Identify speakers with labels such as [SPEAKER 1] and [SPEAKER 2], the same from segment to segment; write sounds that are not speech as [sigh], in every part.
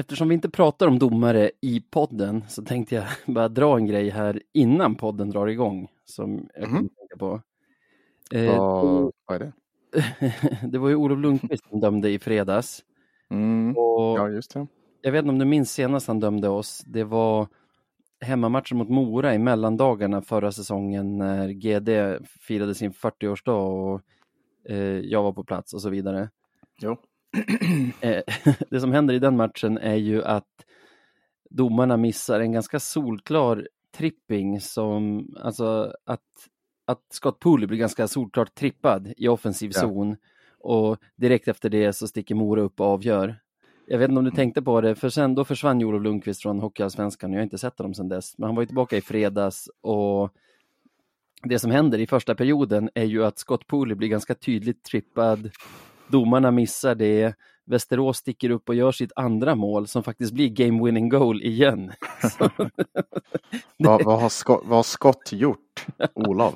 [SPEAKER 1] eftersom vi inte pratar om domare i podden så tänkte jag [laughs] bara dra en grej här innan podden drar igång som jag kommer tänka på. Eh,
[SPEAKER 2] Vad, vad är det? [laughs]
[SPEAKER 1] det var ju Olof Lundqvist som dömde i fredags.
[SPEAKER 2] Mm.
[SPEAKER 1] Och
[SPEAKER 2] Ja, just det.
[SPEAKER 1] Jag vet inte om du minns senast han dömde oss. Det var hemmamatchen mot Mora i mellandagarna förra säsongen när GD firade sin 40-årsdag och eh, jag var på plats och så vidare.
[SPEAKER 2] Jo. [clears throat]
[SPEAKER 1] Eh, [laughs] det som händer i den matchen är ju att domarna missar en ganska solklar tripping som, alltså att, att Scott Pooley blir ganska solklart trippad i offensiv
[SPEAKER 2] Ja.
[SPEAKER 1] zon och direkt efter det så sticker Mora upp och avgör. Jag vet inte om du tänkte på det, för sen då försvann ju Olof Lundqvist från Hockeyallsvenskan och jag har inte sett honom sedan dess, men han var ju tillbaka i fredags och det som händer i första perioden är ju att Scott Pooley blir ganska tydligt trippad, domarna missar det, Västerås sticker upp och gör sitt andra mål som faktiskt blir game winning goal igen. [laughs] [laughs]
[SPEAKER 2] Vad, vad, har Scott, vad har Scott gjort, Olof?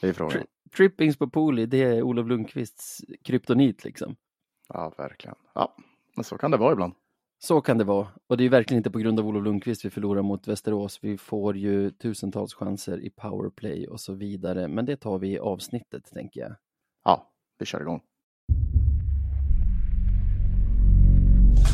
[SPEAKER 2] Det är frågan.
[SPEAKER 1] trippings på Pooley, det är Olof Lundqvists kryptonit liksom.
[SPEAKER 2] Ja, verkligen. Ja, men så kan det vara ibland.
[SPEAKER 1] Så kan det vara. Och det är verkligen inte på grund av Olof Lundqvist vi förlorar mot Västerås. Vi får ju tusentals chanser i powerplay och så vidare. Men det tar vi i avsnittet, tänker jag.
[SPEAKER 2] Ja, vi kör igång.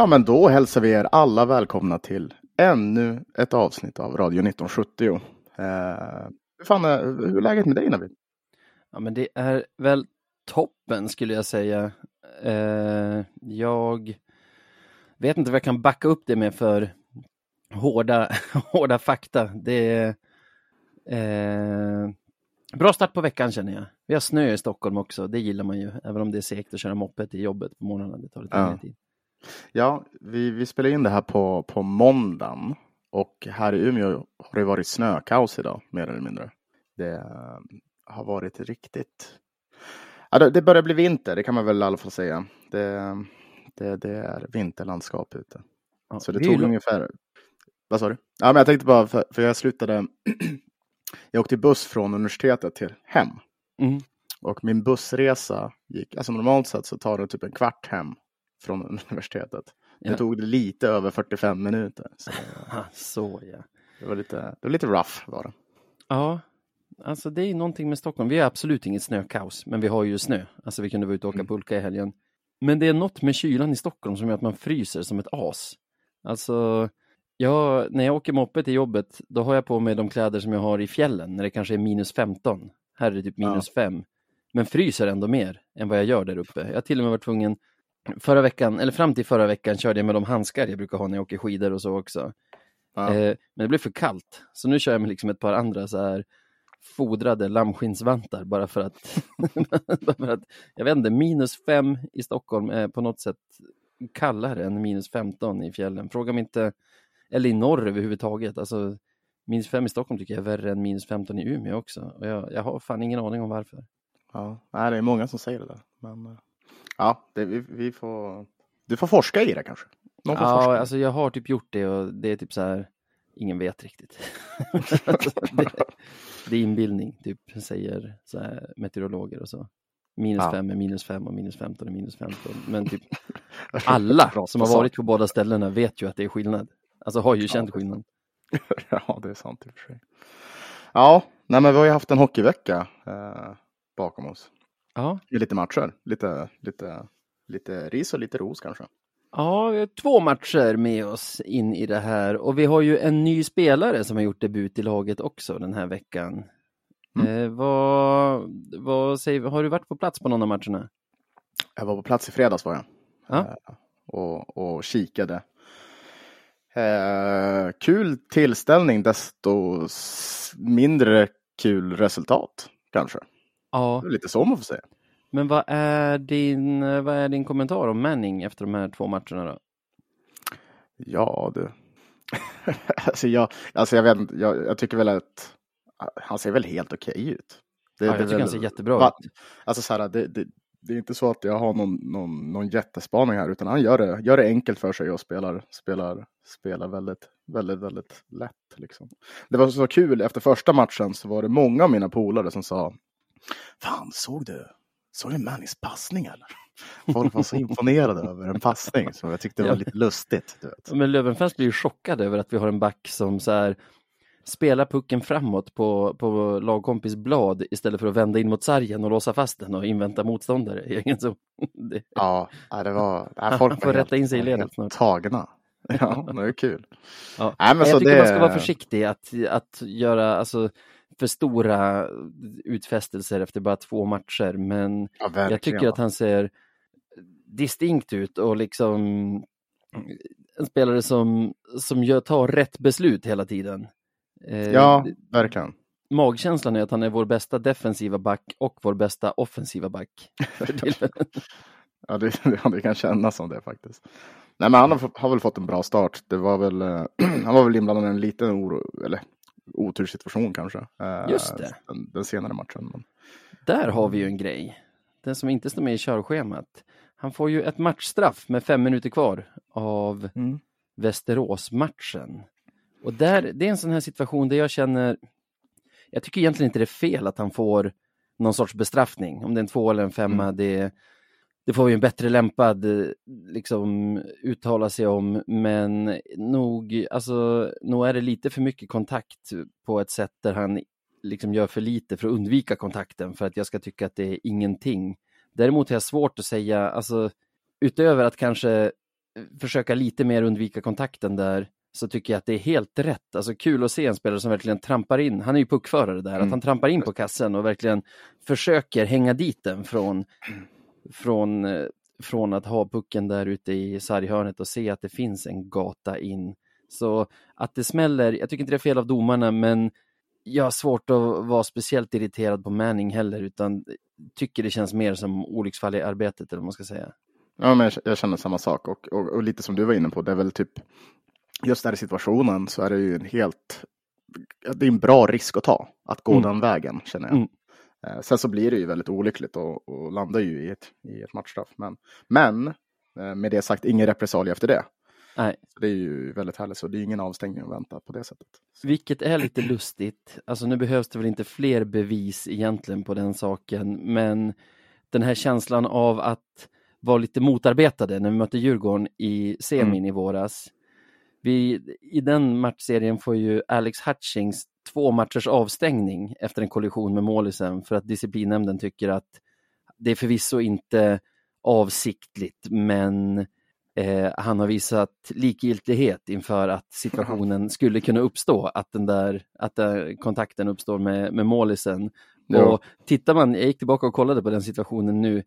[SPEAKER 2] Ja, men då hälsar vi er alla välkomna till ännu ett avsnitt av Radio 1970. Eh, hur, fan är, hur är läget med dig Navid?
[SPEAKER 1] Ja, men det är väl toppen skulle jag säga. Eh, jag vet inte vad jag kan backa upp det med för hårda, [laughs] hårda fakta. Det är eh, bra start på veckan känner jag. Vi har snö i Stockholm också, det gillar man ju. Även om det är segt att köra moppet i jobbet på morgnarna. Det tar lite
[SPEAKER 2] Ja.
[SPEAKER 1] tid.
[SPEAKER 2] Ja, vi, vi spelar in det här på, på måndagen och här i Umeå har det varit snökaos idag, mer eller mindre. Det eh, har varit riktigt... Ja, det, det börjar bli vinter, det kan man väl i alla fall säga. Det, det, det är vinterlandskap ute.
[SPEAKER 1] Ja,
[SPEAKER 2] Så det
[SPEAKER 1] ju
[SPEAKER 2] tog ungefär... Vad sa du? Ja, men jag tänkte bara, för, för jag slutade... [clears throat] jag åkte buss från universitetet till hem.
[SPEAKER 1] Mm.
[SPEAKER 2] Och min bussresa gick, alltså normalt sett så tar det typ en kvart hem från [laughs] universitetet.
[SPEAKER 1] Ja.
[SPEAKER 2] Det tog det lite över 45 minuter. Så [laughs]
[SPEAKER 1] så ja.
[SPEAKER 2] det var lite, det var lite rough var det.
[SPEAKER 1] Ja, alltså det är någonting med Stockholm. Vi har absolut inget snökaos, men vi har ju snö. Alltså vi kunde vara ute och åka pulka i helgen. Men det är något med kylan i Stockholm som gör att man fryser som ett as. Alltså, jag, när jag åker moppe till jobbet, då har jag på mig de kläder som jag har i fjällen när det kanske är minus 15. Här är det typ minus 5. Men fryser ändå mer än vad jag gör där uppe. Jag har till och med varit tvungen, förra veckan, eller fram till förra veckan körde jag med de handskar jag brukar ha när jag åker skidor och så också.
[SPEAKER 2] Ja.
[SPEAKER 1] Eh, men det blev för kallt, så nu kör jag med liksom ett par andra så här fodrade lammskinnsvantar bara för att, [laughs] bara för att jag vet inte, minus fem i Stockholm är på något sätt kallare än minus 15 i fjällen. Fråga mig inte, eller i norr överhuvudtaget, alltså minus fem i Stockholm tycker jag är värre än minus 15 i Umeå också. Och jag, jag har fan ingen aning om varför.
[SPEAKER 2] Ja, nej, det är många som säger det där. Men eh, ja, det, vi, vi får, du får forska i det kanske. Någon får forska.
[SPEAKER 1] Ja, alltså jag har typ gjort det och det är typ så här, ingen vet riktigt. [laughs] det, det är inbildning, typ, säger så här, meteorologer och så. Minus
[SPEAKER 2] Ja.
[SPEAKER 1] fem är minus fem och minus 15 är minus 15. Men typ [laughs] alla som har varit på båda ställena vet ju att det är skillnad. Alltså har ju känt skillnad. [laughs]
[SPEAKER 2] Ja, det är sant i och för sig. Ja, nej, men vi har ju haft en hockeyvecka eh, bakom oss.
[SPEAKER 1] Ja,
[SPEAKER 2] Med lite matcher, lite, lite, lite ris och lite ros kanske.
[SPEAKER 1] Ja, vi har två matcher med oss in i det här och vi har ju en ny spelare som har gjort debut i laget också den här veckan.
[SPEAKER 2] Mm.
[SPEAKER 1] Eh, vad, vad säger, har du varit på plats på någon av matcherna?
[SPEAKER 2] Jag var på plats i fredags var jag.
[SPEAKER 1] Ja.
[SPEAKER 2] Eh, och, och kikade. Eh, kul tillställning, desto mindre kul resultat kanske.
[SPEAKER 1] Ja,
[SPEAKER 2] Det är lite så man får säga.
[SPEAKER 1] Men vad är, din, vad är din kommentar om Manning efter de här två matcherna då?
[SPEAKER 2] Ja, du. [laughs] alltså, jag, alltså jag, vet, jag, jag tycker väl att han ser väl helt okej okay ut.
[SPEAKER 1] Det, ja, jag tycker väl, han ser jättebra ut.
[SPEAKER 2] Alltså så här, det, det, det, är inte så att jag har någon, någon, någon jättespaning här, utan han gör det, gör det enkelt för sig och spelar, spelar, spelar väldigt, väldigt, väldigt lätt. Liksom. Det var så kul, efter första matchen så var det många av mina polare som sa Fan, såg du, såg du Mannings passning eller? Folk var så imponerade över en passning så jag tyckte det var lite lustigt. Du vet.
[SPEAKER 1] Men Löwenfels blir ju chockad över att vi har en back som så här spelar pucken framåt på, på lagkompis blad istället för att vända in mot sargen och låsa fast den och invänta motståndare egen zon.
[SPEAKER 2] Det... Ja, det var... Nej, folk
[SPEAKER 1] får rätta in sig i ledet snart.
[SPEAKER 2] Tagna. Ja, det är kul.
[SPEAKER 1] Ja. Nej, men jag tycker det... man ska vara försiktig att, att göra alltså, för stora utfästelser efter bara två matcher, men ja, jag tycker att han ser distinkt ut och liksom en spelare som, som gör, tar rätt beslut hela tiden.
[SPEAKER 2] Eh, ja, verkligen.
[SPEAKER 1] Magkänslan är att han är vår bästa defensiva back och vår bästa offensiva back. [laughs]
[SPEAKER 2] ja, det, [laughs] det kan kännas som det faktiskt. Nej, men han har, har väl fått en bra start. Det var väl, eh, [clears throat] han var väl inblandad i en liten oro, eller oturssituation kanske.
[SPEAKER 1] Eh, Just det.
[SPEAKER 2] Den, den senare matchen. Men...
[SPEAKER 1] Där har vi ju en grej. Den som inte står med i körschemat. Han får ju ett matchstraff med fem minuter kvar av mm. Västerås-matchen. Och där, det är en sån här situation där jag känner, jag tycker egentligen inte det är fel att han får någon sorts bestraffning. Om det är en två eller en femma, mm. det, det får ju en bättre lämpad liksom uttala sig om, men nog, alltså, nog är det lite för mycket kontakt på ett sätt där han liksom gör för lite för att undvika kontakten för att jag ska tycka att det är ingenting. Däremot har jag svårt att säga, alltså utöver att kanske försöka lite mer undvika kontakten där, så tycker jag att det är helt rätt. Alltså kul att se en spelare som verkligen trampar in, han är ju puckförare där, mm. att han trampar in på kassen och verkligen försöker hänga dit den från, från, eh, från att ha pucken där ute i sarghörnet och se att det finns en gata in. Så att det smäller, jag tycker inte det är fel av domarna, men jag har svårt att vara speciellt irriterad på Manning heller, utan tycker det känns mer som olycksfall i arbetet, eller vad man ska säga.
[SPEAKER 2] Ja, men jag, känner samma sak och, och, och, lite som du var inne på, det är väl typ just den situationen så är det ju en helt, det är en bra risk att ta, att gå mm. den vägen känner jag. Mm. Eh, sen så blir det ju väldigt olyckligt och, och landar ju i ett, i ett matchstraff. Men, men eh, med det sagt, ingen repressalie efter det.
[SPEAKER 1] Nej.
[SPEAKER 2] Det är ju väldigt härligt, så det är ingen avstängning att vänta på det sättet.
[SPEAKER 1] Vilket är lite lustigt. Alltså nu behövs det väl inte fler bevis egentligen på den saken, men den här känslan av att vara lite motarbetade när vi mötte Djurgården i semin mm. i våras vi, I den matchserien får ju Alex Hutchings två matchers avstängning efter en kollision med målisen för att disciplinnämnden tycker att det är förvisso inte avsiktligt men eh, han har visat likgiltighet inför att situationen [laughs] skulle kunna uppstå, att den där att där kontakten uppstår med, med målisen. Ja. Och tittar man, jag gick tillbaka och kollade på den situationen nu,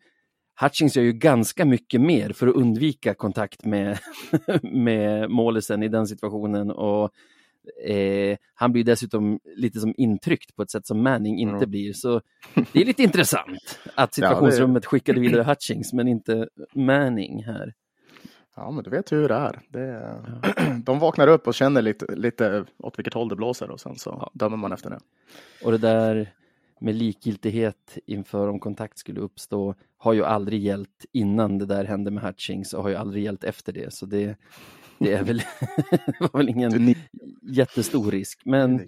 [SPEAKER 1] Hutchings gör ju ganska mycket mer för att undvika kontakt med, [laughs] med målisen i den situationen och eh, han blir dessutom lite som intryckt på ett sätt som Manning inte mm. blir. Så det är lite intressant att situationsrummet ja, skickade vidare Hutchings men inte Manning här.
[SPEAKER 2] Ja, men du vet hur det är. Det, ja. [clears throat] De vaknar upp och känner lite, lite åt vilket håll det blåser och sen så ja. dömer man efter det.
[SPEAKER 1] Och det där med likgiltighet inför om kontakt skulle uppstå har ju aldrig gällt innan det där hände med Hutchings och har ju aldrig gällt efter det. Så det, det är väl, [laughs] var väl ingen jättestor risk. Men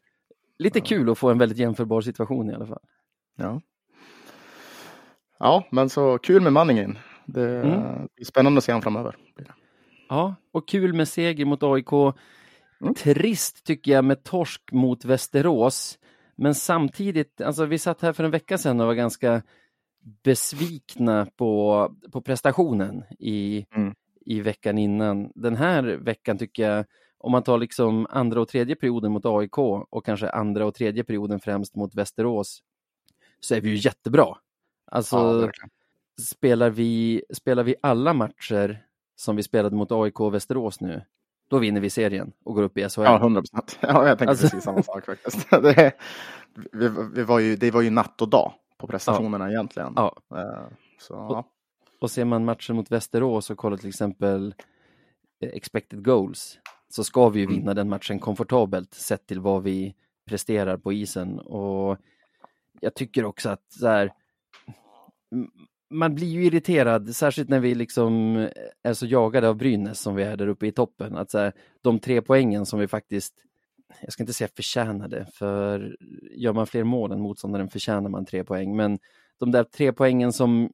[SPEAKER 1] lite kul att få en väldigt jämförbar situation i alla fall.
[SPEAKER 2] Ja, ja men så kul med Manningen. Det mm. är spännande att se honom framöver.
[SPEAKER 1] Ja, och kul med seger mot AIK. Mm. Trist tycker jag med torsk mot Västerås. Men samtidigt, alltså vi satt här för en vecka sedan och var ganska besvikna på, på prestationen i, mm. I veckan innan. Den här veckan tycker jag, om man tar liksom andra och tredje perioden mot AIK och kanske andra och tredje perioden främst mot Västerås, så är vi ju jättebra. Alltså, ja, spelar, vi, spelar vi alla matcher som vi spelade mot AIK och Västerås nu, då vinner vi serien och går upp i SHL.
[SPEAKER 2] Ja, 100 procent. [laughs] Ja, jag tänkte alltså... precis samma sak faktiskt. [laughs] Det, vi, vi var ju, det var ju natt och dag på prestationerna ja. egentligen.
[SPEAKER 1] Ja.
[SPEAKER 2] Uh, Så, ja.
[SPEAKER 1] Och ser man matchen mot Västerås och kollar till exempel eh, expected goals så ska vi ju
[SPEAKER 2] Mm.
[SPEAKER 1] vinna den matchen komfortabelt sett till vad vi presterar på isen. Och jag tycker också att så här, man blir ju irriterad, särskilt när vi liksom är så jagade av Brynäs som vi är där uppe i toppen. Att så här, de tre poängen som vi faktiskt, jag ska inte säga förtjänade, för gör man fler mål än motståndaren förtjänar man tre poäng. Men de där tre poängen som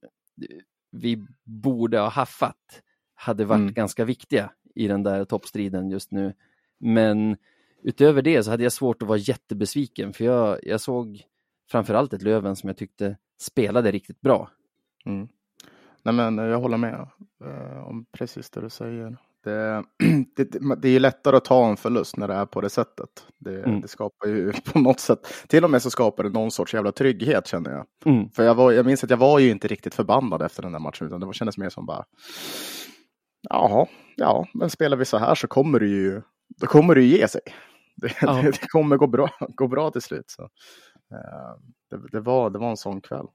[SPEAKER 1] vi borde ha haffat hade varit
[SPEAKER 2] Mm.
[SPEAKER 1] ganska viktiga i den där toppstriden just nu. Men utöver det så hade jag svårt att vara jättebesviken för jag, jag såg framförallt ett Löven som jag tyckte spelade riktigt bra.
[SPEAKER 2] Mm. Nej, men jag håller med eh, om precis det du säger. [clears throat] Det, det, det är ju lättare att ta en förlust när det är på det sättet. Det,
[SPEAKER 1] Mm.
[SPEAKER 2] det skapar ju [laughs] på något sätt, till och med så skapar det någon sorts jävla trygghet känner jag.
[SPEAKER 1] Mm.
[SPEAKER 2] För jag, var, jag minns att jag var ju inte riktigt förbannad efter den där matchen, utan det kändes mer som bara, jaha, ja, men spelar vi så här så kommer det ju, då kommer det ju ge sig. [laughs] Det,
[SPEAKER 1] Ja. [laughs]
[SPEAKER 2] det, kommer gå bra, gå bra till slut. Så. eh, det, det, var, det var en sån kväll.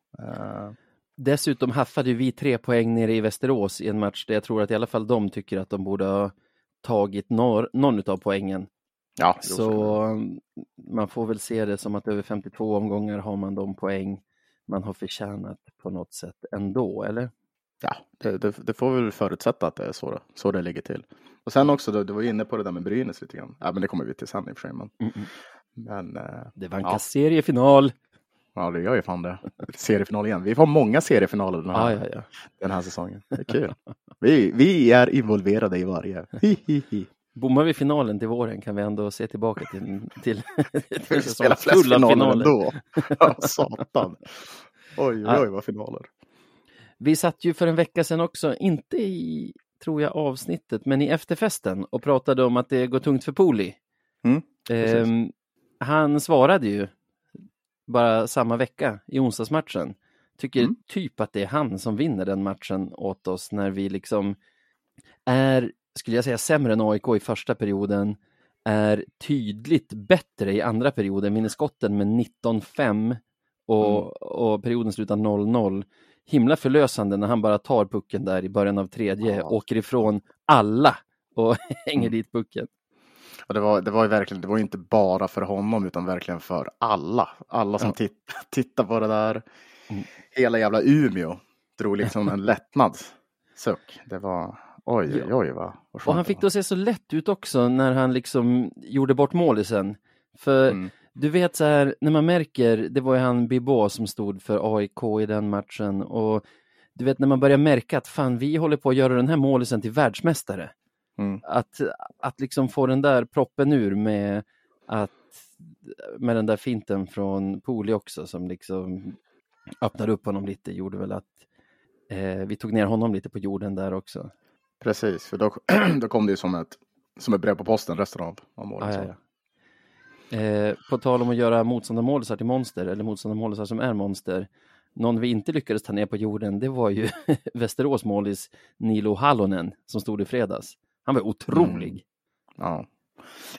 [SPEAKER 1] Dessutom haffade vi tre poäng nere i Västerås i en match där jag tror att i alla fall de tycker att de borde ha tagit nor- någon av poängen.
[SPEAKER 2] ja,
[SPEAKER 1] Så mm, man får väl se det som att över 52 omgångar har man de poäng man har förtjänat på något sätt ändå, eller?
[SPEAKER 2] Ja, det, det, det får vi väl förutsätta att det är så, det- så det ligger till. Och sen också, då, du var inne på det där med Brynäs lite grann. Ja, men det kommer vi till sen i och för sig. Men,
[SPEAKER 1] Mm-mm.
[SPEAKER 2] men eh,
[SPEAKER 1] Det vankas
[SPEAKER 2] Ja.
[SPEAKER 1] seriefinal.
[SPEAKER 2] Ja, det gör ju fan det. Seriefinal igen. Vi får många seriefinaler den här,
[SPEAKER 1] Ja, ja.
[SPEAKER 2] Den här säsongen. Det är kul. vi, vi är involverade i varje. Hi, hi, hi.
[SPEAKER 1] Bommar vi finalen till våren kan vi ändå se tillbaka till, till, till
[SPEAKER 2] spelar flest finaler
[SPEAKER 1] finaler.
[SPEAKER 2] ändå. Ja, satan. Oj, oj, oj, vad finaler.
[SPEAKER 1] Vi satt ju för en vecka sedan också, inte i, tror jag, avsnittet, men i efterfesten och pratade om att det går tungt för Poli.
[SPEAKER 2] Mm.
[SPEAKER 1] Ehm, han svarade ju bara samma vecka i onsdagsmatchen. Tycker
[SPEAKER 2] Mm.
[SPEAKER 1] typ att det är han som vinner den matchen åt oss när vi liksom är, skulle jag säga, sämre än AIK i första perioden, är tydligt bättre i andra perioden, vinner skotten med 19-5 och,
[SPEAKER 2] Mm.
[SPEAKER 1] och perioden slutar 0-0. Himla förlösande när han bara tar pucken där i början av tredje,
[SPEAKER 2] Ja.
[SPEAKER 1] åker ifrån alla och [laughs] hänger
[SPEAKER 2] Mm.
[SPEAKER 1] dit pucken.
[SPEAKER 2] Och det, var, det var ju verkligen, det var inte bara för honom utan verkligen för alla. Alla som
[SPEAKER 1] Ja.
[SPEAKER 2] titt, [laughs] tittar på det där.
[SPEAKER 1] Mm.
[SPEAKER 2] Hela jävla Umeå drog liksom en [laughs] lättnad suck. Det var, oj, oj, oj vad, vad
[SPEAKER 1] Och han fick det att se så lätt ut också när han liksom gjorde bort målisen. För
[SPEAKER 2] Mm.
[SPEAKER 1] du vet så här, när man märker, det var ju han Bibå som stod för AIK i den matchen och du vet när man börjar märka att fan vi håller på att göra den här målisen till världsmästare.
[SPEAKER 2] Mm.
[SPEAKER 1] Att, att liksom få den där proppen ur med att med den där finten från Poli också som liksom öppnade upp honom lite gjorde väl att eh, vi tog ner honom lite på jorden där också.
[SPEAKER 2] Precis, för då, [clears throat] då kom det ju som ett, som ett brev på posten resten av, av målet. Så.
[SPEAKER 1] ja, ja. Eh, på tal om att göra motståndarmålisar till monster, eller motståndarmålisar som är monster. Någon vi inte lyckades ta ner på jorden, det var ju [laughs] Västerås målis Nilo Hallonen som stod i fredags. Han var otrolig.
[SPEAKER 2] Ja.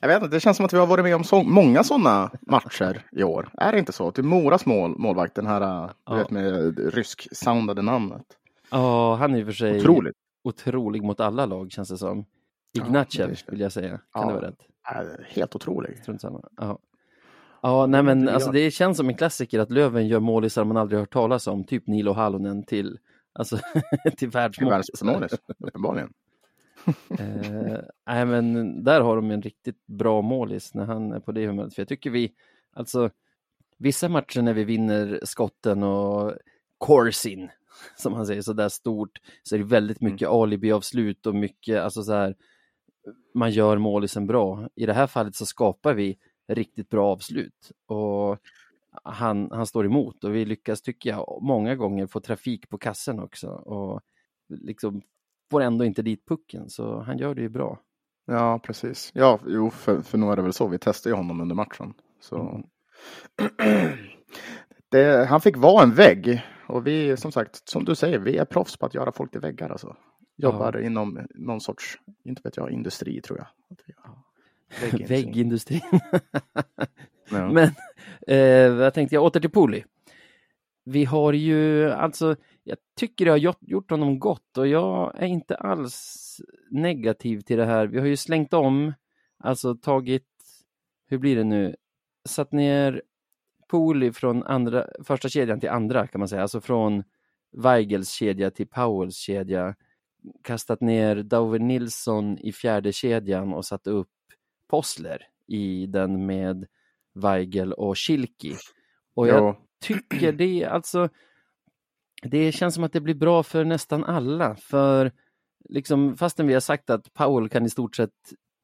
[SPEAKER 2] Jag vet inte, det känns som att vi har varit med om så, många sådana matcher i år. Är det inte så? Till Moras mål, målvakt, den här
[SPEAKER 1] Ja.
[SPEAKER 2] vet, med rysk-soundade namnet.
[SPEAKER 1] Ja, han är i och för sig
[SPEAKER 2] Otroligt.
[SPEAKER 1] otrolig mot alla lag känns det som.
[SPEAKER 2] Ja,
[SPEAKER 1] Ignatjev
[SPEAKER 2] det-
[SPEAKER 1] vill jag säga. Kan
[SPEAKER 2] Ja.
[SPEAKER 1] det vara rätt?
[SPEAKER 2] Helt otrolig.
[SPEAKER 1] Strunt samma. Ja. Ja, nej men alltså det känns som en klassiker att Löven gör målisar man aldrig hört talas om, typ Nilo Hallonen till, alltså, [laughs] till världsmål.
[SPEAKER 2] Världsmålis, uppenbarligen. [laughs]
[SPEAKER 1] Eh, nej, men där har de en riktigt bra målis när han är på det humöret. För jag tycker vi, alltså vissa matcher när vi vinner skotten och Corsin, [laughs] som han säger, så där stort, så är det väldigt mycket alibi-avslut och mycket, alltså så här, man gör målisen bra. I det här fallet så skapar vi riktigt bra avslut och han, han står emot och vi lyckas, tycker jag, många gånger få trafik på kassen också och liksom får ändå inte dit pucken, så han gör det ju bra.
[SPEAKER 2] Ja, precis. Ja, jo, för, för nog är det väl så. Vi testade ju honom under matchen. Så.
[SPEAKER 1] Mm. [clears throat]
[SPEAKER 2] det, han fick vara en vägg. Och vi, som sagt, som du säger, vi är proffs på att göra folk till väggar. Alltså. Jobbar inom någon sorts, inte vet jag, industri tror jag. [laughs]
[SPEAKER 1] Väggindustrin. [laughs]
[SPEAKER 2] Ja.
[SPEAKER 1] Men eh, jag tänkte jag åter till Poli. Vi har ju alltså, jag tycker det har gjort, honom gott och jag är inte alls negativ till det här. Vi har ju slängt om, alltså tagit, hur blir det nu, satt ner Pooley från andra, första kedjan till andra kan man säga, alltså från Weigels kedja till Powells kedja, kastat ner Dover Nilsson i fjärde kedjan och satt upp Possler i den med Weigel och Schilki. Och jag
[SPEAKER 2] Jo.
[SPEAKER 1] tycker det, alltså, det känns som att det blir bra för nästan alla, för liksom, fastän vi har sagt att Powell kan i stort sett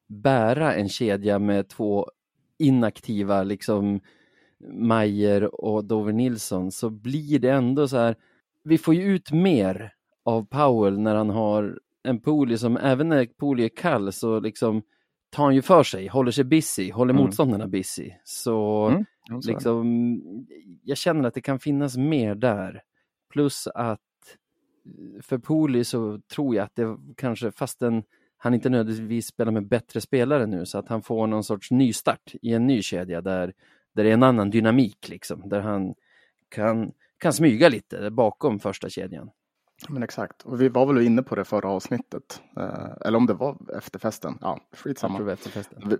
[SPEAKER 1] bära en kedja med två inaktiva, liksom Mayer och Dover Nilsson, så blir det ändå så här, vi får ju ut mer av Powell när han har en Pooley som, även när Pooley är kall, så liksom tar han ju för sig, håller sig busy, håller
[SPEAKER 2] Mm.
[SPEAKER 1] motståndarna busy. Så
[SPEAKER 2] Mm,
[SPEAKER 1] liksom, jag känner att det kan finnas mer där. Plus att för Poli så tror jag att det kanske, fastän han inte nödvändigtvis spelar med bättre spelare nu, så att han får någon sorts nystart i en ny kedja där, där det är en annan dynamik, liksom, där han kan, kan smyga lite bakom första kedjan.
[SPEAKER 2] Men exakt, och vi var väl inne på det förra avsnittet. Eh, eller om det var efterfesten. Ja, skitsamma.
[SPEAKER 1] Vi,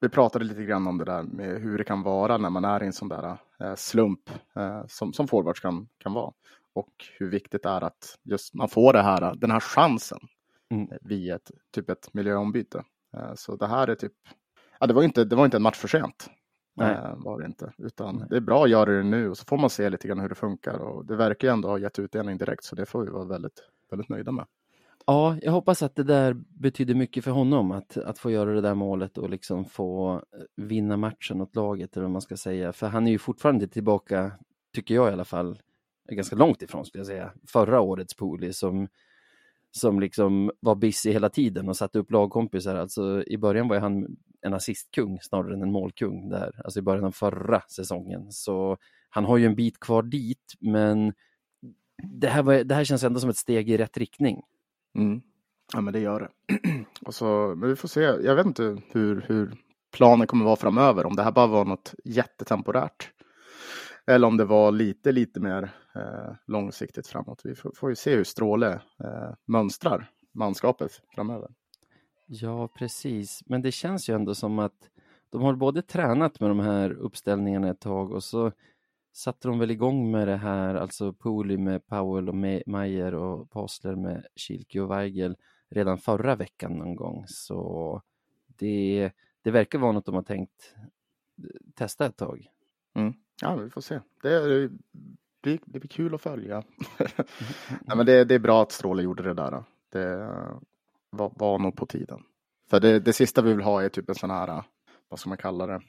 [SPEAKER 2] vi pratade lite grann om det där med hur det kan vara när man är i en sån där eh, slump eh, som, som forwards kan, kan vara. Och hur viktigt det är att just man får det här, den här chansen
[SPEAKER 1] Mm.
[SPEAKER 2] via ett, typ ett miljöombyte. Eh, så det här är typ, ja det var inte, det var inte en match för sent.
[SPEAKER 1] Nej.
[SPEAKER 2] Eh, var det inte. Utan
[SPEAKER 1] Nej.
[SPEAKER 2] det är bra att göra det nu och så får man se lite grann hur det funkar. Och det verkar ju ändå ha gett utdelning direkt så det får vi vara väldigt, väldigt nöjda med.
[SPEAKER 1] Ja, jag hoppas att det där betyder mycket för honom, att, att få göra det där målet och liksom få eh, vinna matchen åt laget, eller vad man ska säga. För han är ju fortfarande tillbaka, tycker jag i alla fall, ganska långt ifrån skulle jag säga, förra årets poli som, som liksom var busy hela tiden och satte upp lagkompisar. Alltså i början var han en assistkung snarare än en målkung där, alltså i början av förra säsongen. Så han har ju en bit kvar dit, men det här, var, det här känns ändå som ett steg i rätt riktning.
[SPEAKER 2] Mm. Ja, men det gör det. [clears throat] och så, men vi får se. Jag vet inte hur, hur planen kommer vara framöver. Om det här bara var något jättetemporärt. Eller om det var lite, lite mer långsiktigt framåt. Vi får, får ju se hur Stråle eh, mönstrar manskapet framöver.
[SPEAKER 1] Ja, precis. Men det känns ju ändå som att de har både tränat med de här uppställningarna ett tag och så satte de väl igång med det här, alltså Pooley med Powell och Mayer och Posler med Schilke och Weigel redan förra veckan någon gång. Så det, det verkar vara något de har tänkt eh, testa ett tag.
[SPEAKER 2] Ja, vi får se. Det, det, blir, det blir kul att följa. [laughs] Nej, men det, det är bra att Stråle gjorde det där. Det var, var nog på tiden. För det, det sista vi vill ha är typ en sån här, vad ska man kalla det?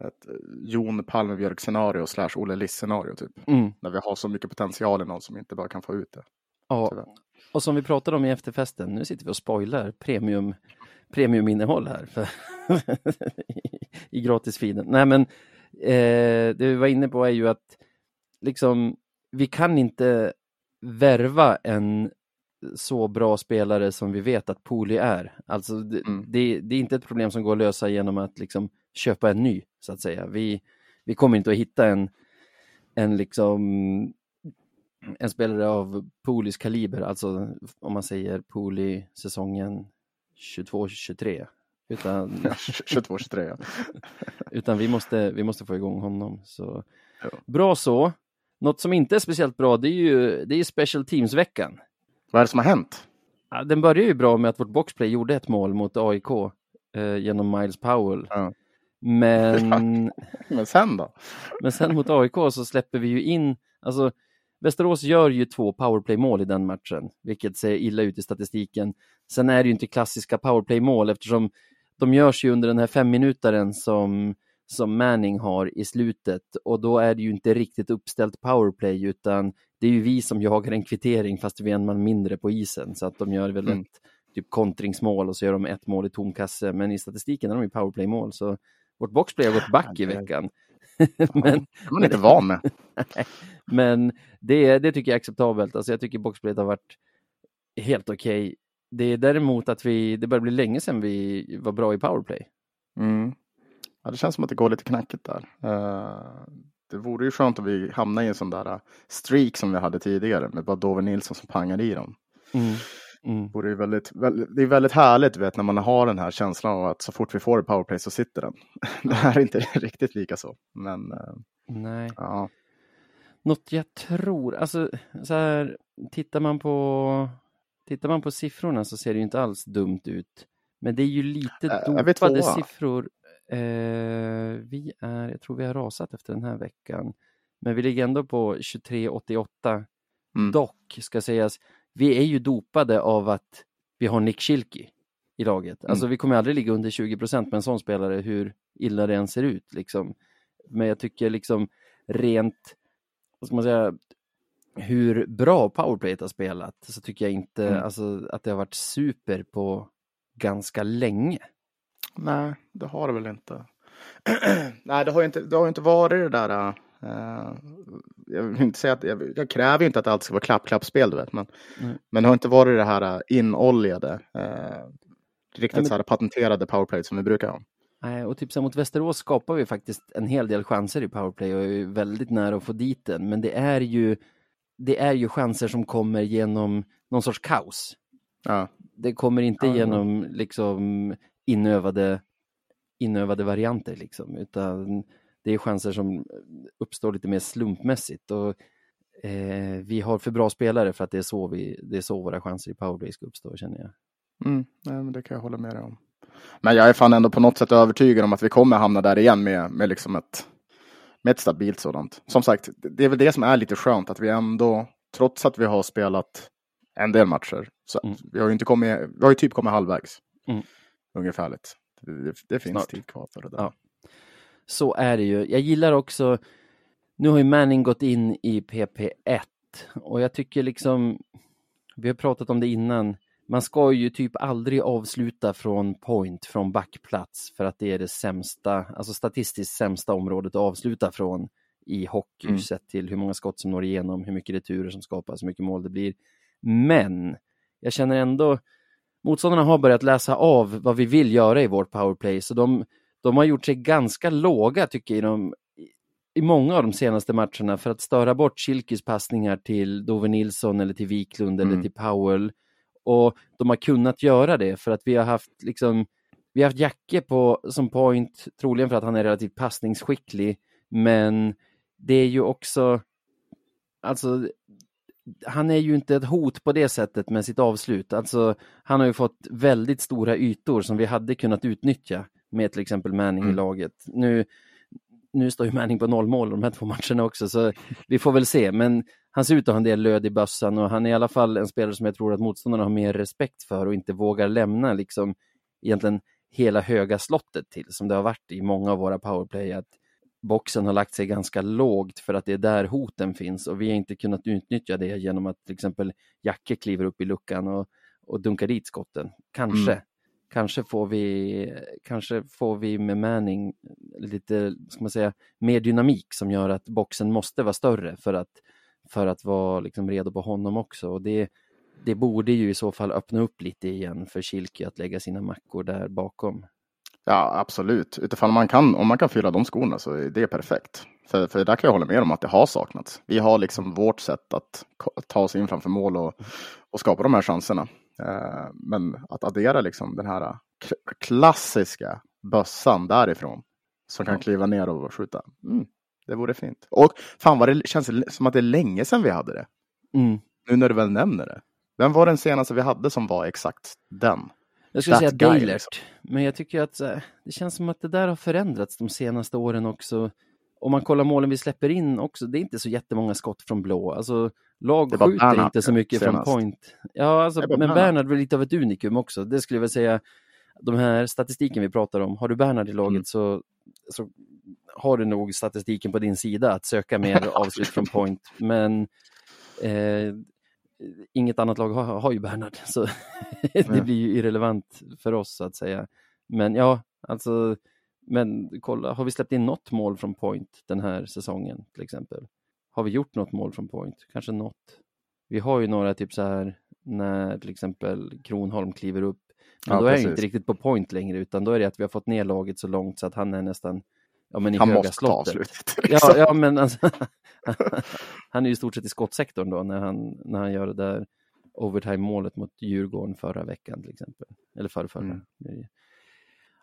[SPEAKER 2] Ett eh, Jon Palmebjörk scenario slash Olle Liss scenario typ.
[SPEAKER 1] Mm.
[SPEAKER 2] När vi har så mycket potential i någon som inte bara kan få ut det.
[SPEAKER 1] Ja,
[SPEAKER 2] Tyvärr.
[SPEAKER 1] och som vi pratade om i efterfesten, nu sitter vi och spoilar premium, premiuminnehåll här för [laughs] i gratisfeeden. Nej men eh, det vi var inne på är ju att liksom vi kan inte värva en så bra spelare som vi vet att Poli är. Alltså det,
[SPEAKER 2] Mm.
[SPEAKER 1] det, det är inte ett problem som går att lösa genom att liksom köpa en ny så att säga. Vi, vi kommer inte att hitta en, en liksom en spelare av Polis kaliber, alltså om man säger Poli säsongen 22-23. Utan,
[SPEAKER 2] 22-23 [laughs] ja. [laughs]
[SPEAKER 1] utan vi, måste, vi måste få igång honom. Så.
[SPEAKER 2] Ja.
[SPEAKER 1] Bra så. Något som inte är speciellt bra, det är ju, det är Special Teams-veckan.
[SPEAKER 2] Vad är det som har hänt?
[SPEAKER 1] Ja, Den börjar ju bra med att vårt boxplay gjorde ett mål mot AIK eh, genom Miles Powell.
[SPEAKER 2] Ja.
[SPEAKER 1] Men, [laughs]
[SPEAKER 2] Men sen då?
[SPEAKER 1] men sen mot AIK så släpper vi ju in, alltså Västerås gör ju två powerplay-mål i den matchen, vilket ser illa ut i statistiken. Sen är det ju inte klassiska powerplay-mål eftersom de görs ju under den här femminutaren som, som Manning har i slutet och då är det ju inte riktigt uppställt powerplay utan det är ju vi som jagar en kvittering fast vi är en man mindre på isen så att de gör väl
[SPEAKER 2] Mm.
[SPEAKER 1] ett typ kontringsmål och så gör de ett mål i tom kasse men i statistiken är de ju powerplay-mål så vårt boxplay har gått back i [laughs]
[SPEAKER 2] Ja,
[SPEAKER 1] veckan.
[SPEAKER 2] Men,
[SPEAKER 1] men,
[SPEAKER 2] det är man inte van med. [laughs]
[SPEAKER 1] men det, det tycker jag är acceptabelt. Alltså jag tycker boxplayet har varit helt okej. Det är däremot att vi, det börjar bli länge sedan vi var bra i powerplay.
[SPEAKER 2] Mm. Ja, det känns som att det går lite knackigt där. Eh, det vore ju skönt om vi hamnade i en sån där äh, streak som vi hade tidigare med bara Dover Nilsson som pangade i dem.
[SPEAKER 1] Mm. Mm.
[SPEAKER 2] Vore ju väldigt, väldigt, det är väldigt härligt vet, när man har den här känslan av att så fort vi får powerplay så sitter den. [laughs] Det här är inte [laughs] riktigt lika så. Men äh,
[SPEAKER 1] Nej.
[SPEAKER 2] ja,
[SPEAKER 1] Något jag tror, alltså så här, tittar man på Tittar man på siffrorna så ser det ju inte alls dumt ut. Men det är ju lite
[SPEAKER 2] Äh,
[SPEAKER 1] dopade siffror. Eh, vi är, jag tror vi har rasat efter den här veckan. Men vi ligger ändå på 23,88.
[SPEAKER 2] Mm.
[SPEAKER 1] Dock ska sägas, vi är ju dopade av att vi har Nick Schilke i laget. Alltså
[SPEAKER 2] Mm.
[SPEAKER 1] vi kommer aldrig ligga under 20 procent med en sån spelare hur illa det än ser ut. Liksom. Men jag tycker liksom rent, vad ska man säga, hur bra powerplayet har spelat så tycker jag inte
[SPEAKER 2] Mm.
[SPEAKER 1] alltså, att det har varit super på ganska länge.
[SPEAKER 2] Nej, det har det väl inte. [clears throat] nej, det har ju inte, det har inte varit det där. äh, jag vill inte säga att jag, jag kräver ju inte att allt ska vara klapp-klapp-spel, du vet. Men,
[SPEAKER 1] Mm.
[SPEAKER 2] men det har inte varit det här äh, inoljade, äh, riktigt
[SPEAKER 1] men-
[SPEAKER 2] så här patenterade powerplay som vi brukar ha.
[SPEAKER 1] Nej, och typ så här mot Västerås skapar vi faktiskt en hel del chanser i powerplay och är väldigt nära att få dit den. Men det är ju, det är ju chanser som kommer genom någon sorts kaos.
[SPEAKER 2] Ja.
[SPEAKER 1] Det kommer inte
[SPEAKER 2] ja.
[SPEAKER 1] genom liksom inövade, inövade varianter liksom, utan det är chanser som uppstår lite mer slumpmässigt. Och, eh, vi har för bra spelare för att det är så, vi, det är så våra chanser i powerplay ska uppstå känner jag.
[SPEAKER 2] Mm, nej, men det kan jag hålla med dig om. Men jag är fan ändå på något sätt övertygad om att vi kommer hamna där igen med, med, liksom ett, med ett stabilt sådant. Som sagt, det är väl det som är lite skönt att vi ändå, trots att vi har spelat en del matcher, så
[SPEAKER 1] Mm.
[SPEAKER 2] vi har ju inte kommit, vi har ju typ kommit halvvägs.
[SPEAKER 1] Mm.
[SPEAKER 2] Ungefärligt. Det, det, det finns
[SPEAKER 1] Snart.
[SPEAKER 2] tid kvar för det där.
[SPEAKER 1] Ja. Så är det ju. Jag gillar också, nu har ju Manning gått in i PP1 och jag tycker liksom, vi har pratat om det innan, man ska ju typ aldrig avsluta från point, från backplats, för att det är det sämsta, alltså statistiskt sämsta området att avsluta från i hockey,
[SPEAKER 2] Mm.
[SPEAKER 1] sett till hur många skott som når igenom, hur mycket returer som skapas, hur mycket mål det blir. Men jag känner ändå, motståndarna har börjat läsa av vad vi vill göra i vårt powerplay, så de, de har gjort sig ganska låga tycker jag i, de, i många av de senaste matcherna för att störa bort Schilkes passningar till Dove Nilsson eller till Wiklund eller
[SPEAKER 2] Mm.
[SPEAKER 1] till Powell. Och de har kunnat göra det för att vi har haft liksom vi har haft Jacke på, som point, troligen för att han är relativt passningsskicklig, men det är ju också, alltså, han är ju inte ett hot på det sättet med sitt avslut. Alltså, han har ju fått väldigt stora ytor som vi hade kunnat utnyttja med till exempel Manning i
[SPEAKER 2] Mm.
[SPEAKER 1] laget. Nu, nu står ju Manning på noll mål de här två matcherna också, så vi får väl se. Men han ser ut att ha en del löd i bössan och han är i alla fall en spelare som jag tror att motståndarna har mer respekt för och inte vågar lämna liksom egentligen hela höga slottet till, som det har varit i många av våra powerplay, att boxen har lagt sig ganska lågt för att det är där hoten finns och vi har inte kunnat utnyttja det genom att till exempel Jacke kliver upp i luckan och, och dunkar dit skotten. Kanske.
[SPEAKER 2] Mm.
[SPEAKER 1] Kanske får vi, kanske får vi med Manning lite, ska man säga, mer dynamik som gör att boxen måste vara större för att, för att vara liksom redo på honom också. Och det, det borde ju i så fall öppna upp lite igen för Kilke att lägga sina mackor där bakom.
[SPEAKER 2] Ja, absolut. Utifall man kan, om man kan fylla de skorna så är det perfekt. För, för där kan jag hålla med om att det har saknats. Vi har liksom vårt sätt att ta oss in framför mål och, och skapa de här chanserna. Eh, men att addera liksom den här klassiska bössan därifrån som kan kliva ner och skjuta. Mm, det vore fint. Och fan vad det känns som att det är länge sedan vi hade det.
[SPEAKER 1] Mm.
[SPEAKER 2] Nu när du väl nämner det. Vem var den senaste vi hade som var exakt den?
[SPEAKER 1] Jag skulle säga
[SPEAKER 2] guy,
[SPEAKER 1] Dalert,
[SPEAKER 2] liksom.
[SPEAKER 1] men jag tycker att det känns som att det där har förändrats de senaste åren också. Om man kollar målen vi släpper in också, det är inte så jättemånga skott från blå. Alltså, lag skjuter
[SPEAKER 2] Bernhard
[SPEAKER 1] inte så mycket
[SPEAKER 2] senast.
[SPEAKER 1] från point. Ja, alltså, men
[SPEAKER 2] Bernhard.
[SPEAKER 1] Bernhard var lite av ett unikum också. Det skulle jag väl säga, de här statistiken vi pratar om, har du Bernhard i laget
[SPEAKER 2] Mm.
[SPEAKER 1] så, så har du nog statistiken på din sida att söka mer [laughs] avslut från point. Men eh, inget annat lag har, har ju Bernhard, [laughs] så det blir ju irrelevant för oss så att säga. Men ja, alltså, men kolla, har vi släppt in något mål från point den här säsongen till exempel? Har vi gjort något mål från point? Kanske något. Vi har ju några typ så här när till exempel Kronholm kliver upp. Men
[SPEAKER 2] Ja,
[SPEAKER 1] då är
[SPEAKER 2] precis.
[SPEAKER 1] inte riktigt på point längre utan då är det att vi har fått ner laget så långt så att han är nästan Ja, men i
[SPEAKER 2] Han måste ta
[SPEAKER 1] slottet.
[SPEAKER 2] avslutet.
[SPEAKER 1] Ja,
[SPEAKER 2] liksom.
[SPEAKER 1] ja, men alltså, [laughs] han är ju i stort sett i skottsektorn då när han, när han gör det där overtime-målet mot Djurgården förra veckan till exempel. Eller förra, förra.
[SPEAKER 2] Mm.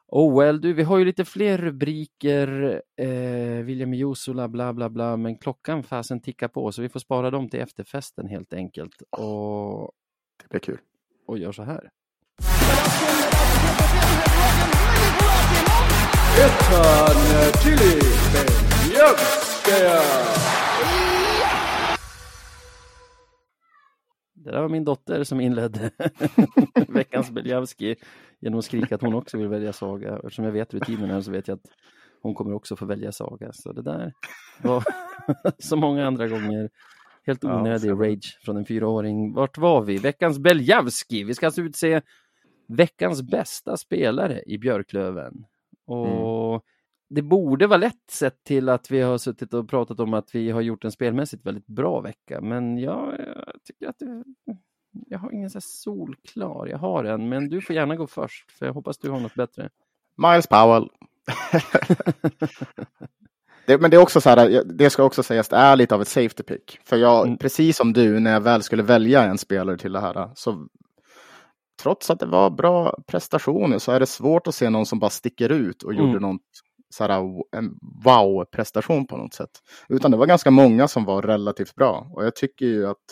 [SPEAKER 1] Oh well, du, vi har ju lite fler rubriker, eh, William Jusula, bla bla bla, men klockan fasen tickar på så vi får spara dem till efterfesten helt enkelt. Och,
[SPEAKER 2] Det blir kul.
[SPEAKER 1] och gör så här. Det där var min dotter som inledde [laughs] veckans Beljavski genom att skrika att hon också vill välja saga. Eftersom jag vet rutinerna så vet jag att hon kommer också få välja saga. Så det där var [laughs] så många andra gånger helt
[SPEAKER 2] Ja,
[SPEAKER 1] onödig
[SPEAKER 2] så-
[SPEAKER 1] rage från en fyraåring. Vart var vi? Veckans Beljavski. Vi ska alltså utse veckans bästa spelare i Björklöven. Och det borde vara lätt sett till att vi har suttit och pratat om att vi har gjort en spelmässigt väldigt bra vecka. Men jag, jag tycker att det, jag har ingen så här solklar. Jag har en, men du får gärna gå först, för jag hoppas du har något bättre.
[SPEAKER 2] Miles Powell. [laughs] det, men det är också så här, det ska också sägas, det är lite av ett safety pick. För jag,
[SPEAKER 1] Mm.
[SPEAKER 2] precis som du, när jag väl skulle välja en spelare till det här, så trots att det var bra prestationer så är det svårt att se någon som bara sticker ut och
[SPEAKER 1] Mm.
[SPEAKER 2] gjorde något, så här, en wow-prestation på något sätt. Utan det var ganska många som var relativt bra. Och jag tycker ju att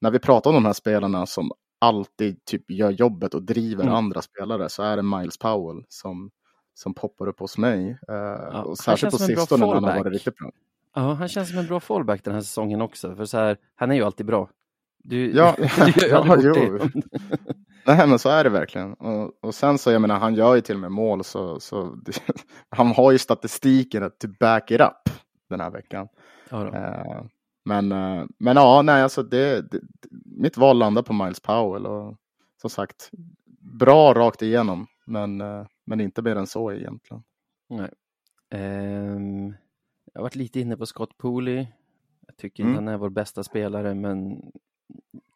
[SPEAKER 2] när vi pratar om de här spelarna som alltid typ gör jobbet och driver
[SPEAKER 1] Mm.
[SPEAKER 2] andra spelare så är det Miles Powell som, som poppar upp hos mig. Eh,
[SPEAKER 1] han
[SPEAKER 2] och särskilt på sistone när han har varit riktigt bra.
[SPEAKER 1] Ja, han känns som en bra fallback den här säsongen också. För så här, han är ju alltid bra. Du,
[SPEAKER 2] Ja, [laughs]
[SPEAKER 1] du ju [laughs]
[SPEAKER 2] ja, jo. [laughs] Nej, men så är det verkligen. Och, och sen så, jag menar, han gör ju till och med mål, så, så han har ju statistiken att to back it up den här veckan.
[SPEAKER 1] Ja.
[SPEAKER 2] Eh, men, eh, men ja, nej, alltså det, det, mitt val landar på Miles Powell och som sagt, bra rakt igenom, men, eh, men inte mer än så egentligen.
[SPEAKER 1] Nej. Ehm, jag har varit lite inne på Scott Pooley. Jag tycker inte
[SPEAKER 2] Mm.
[SPEAKER 1] han är vår bästa spelare, men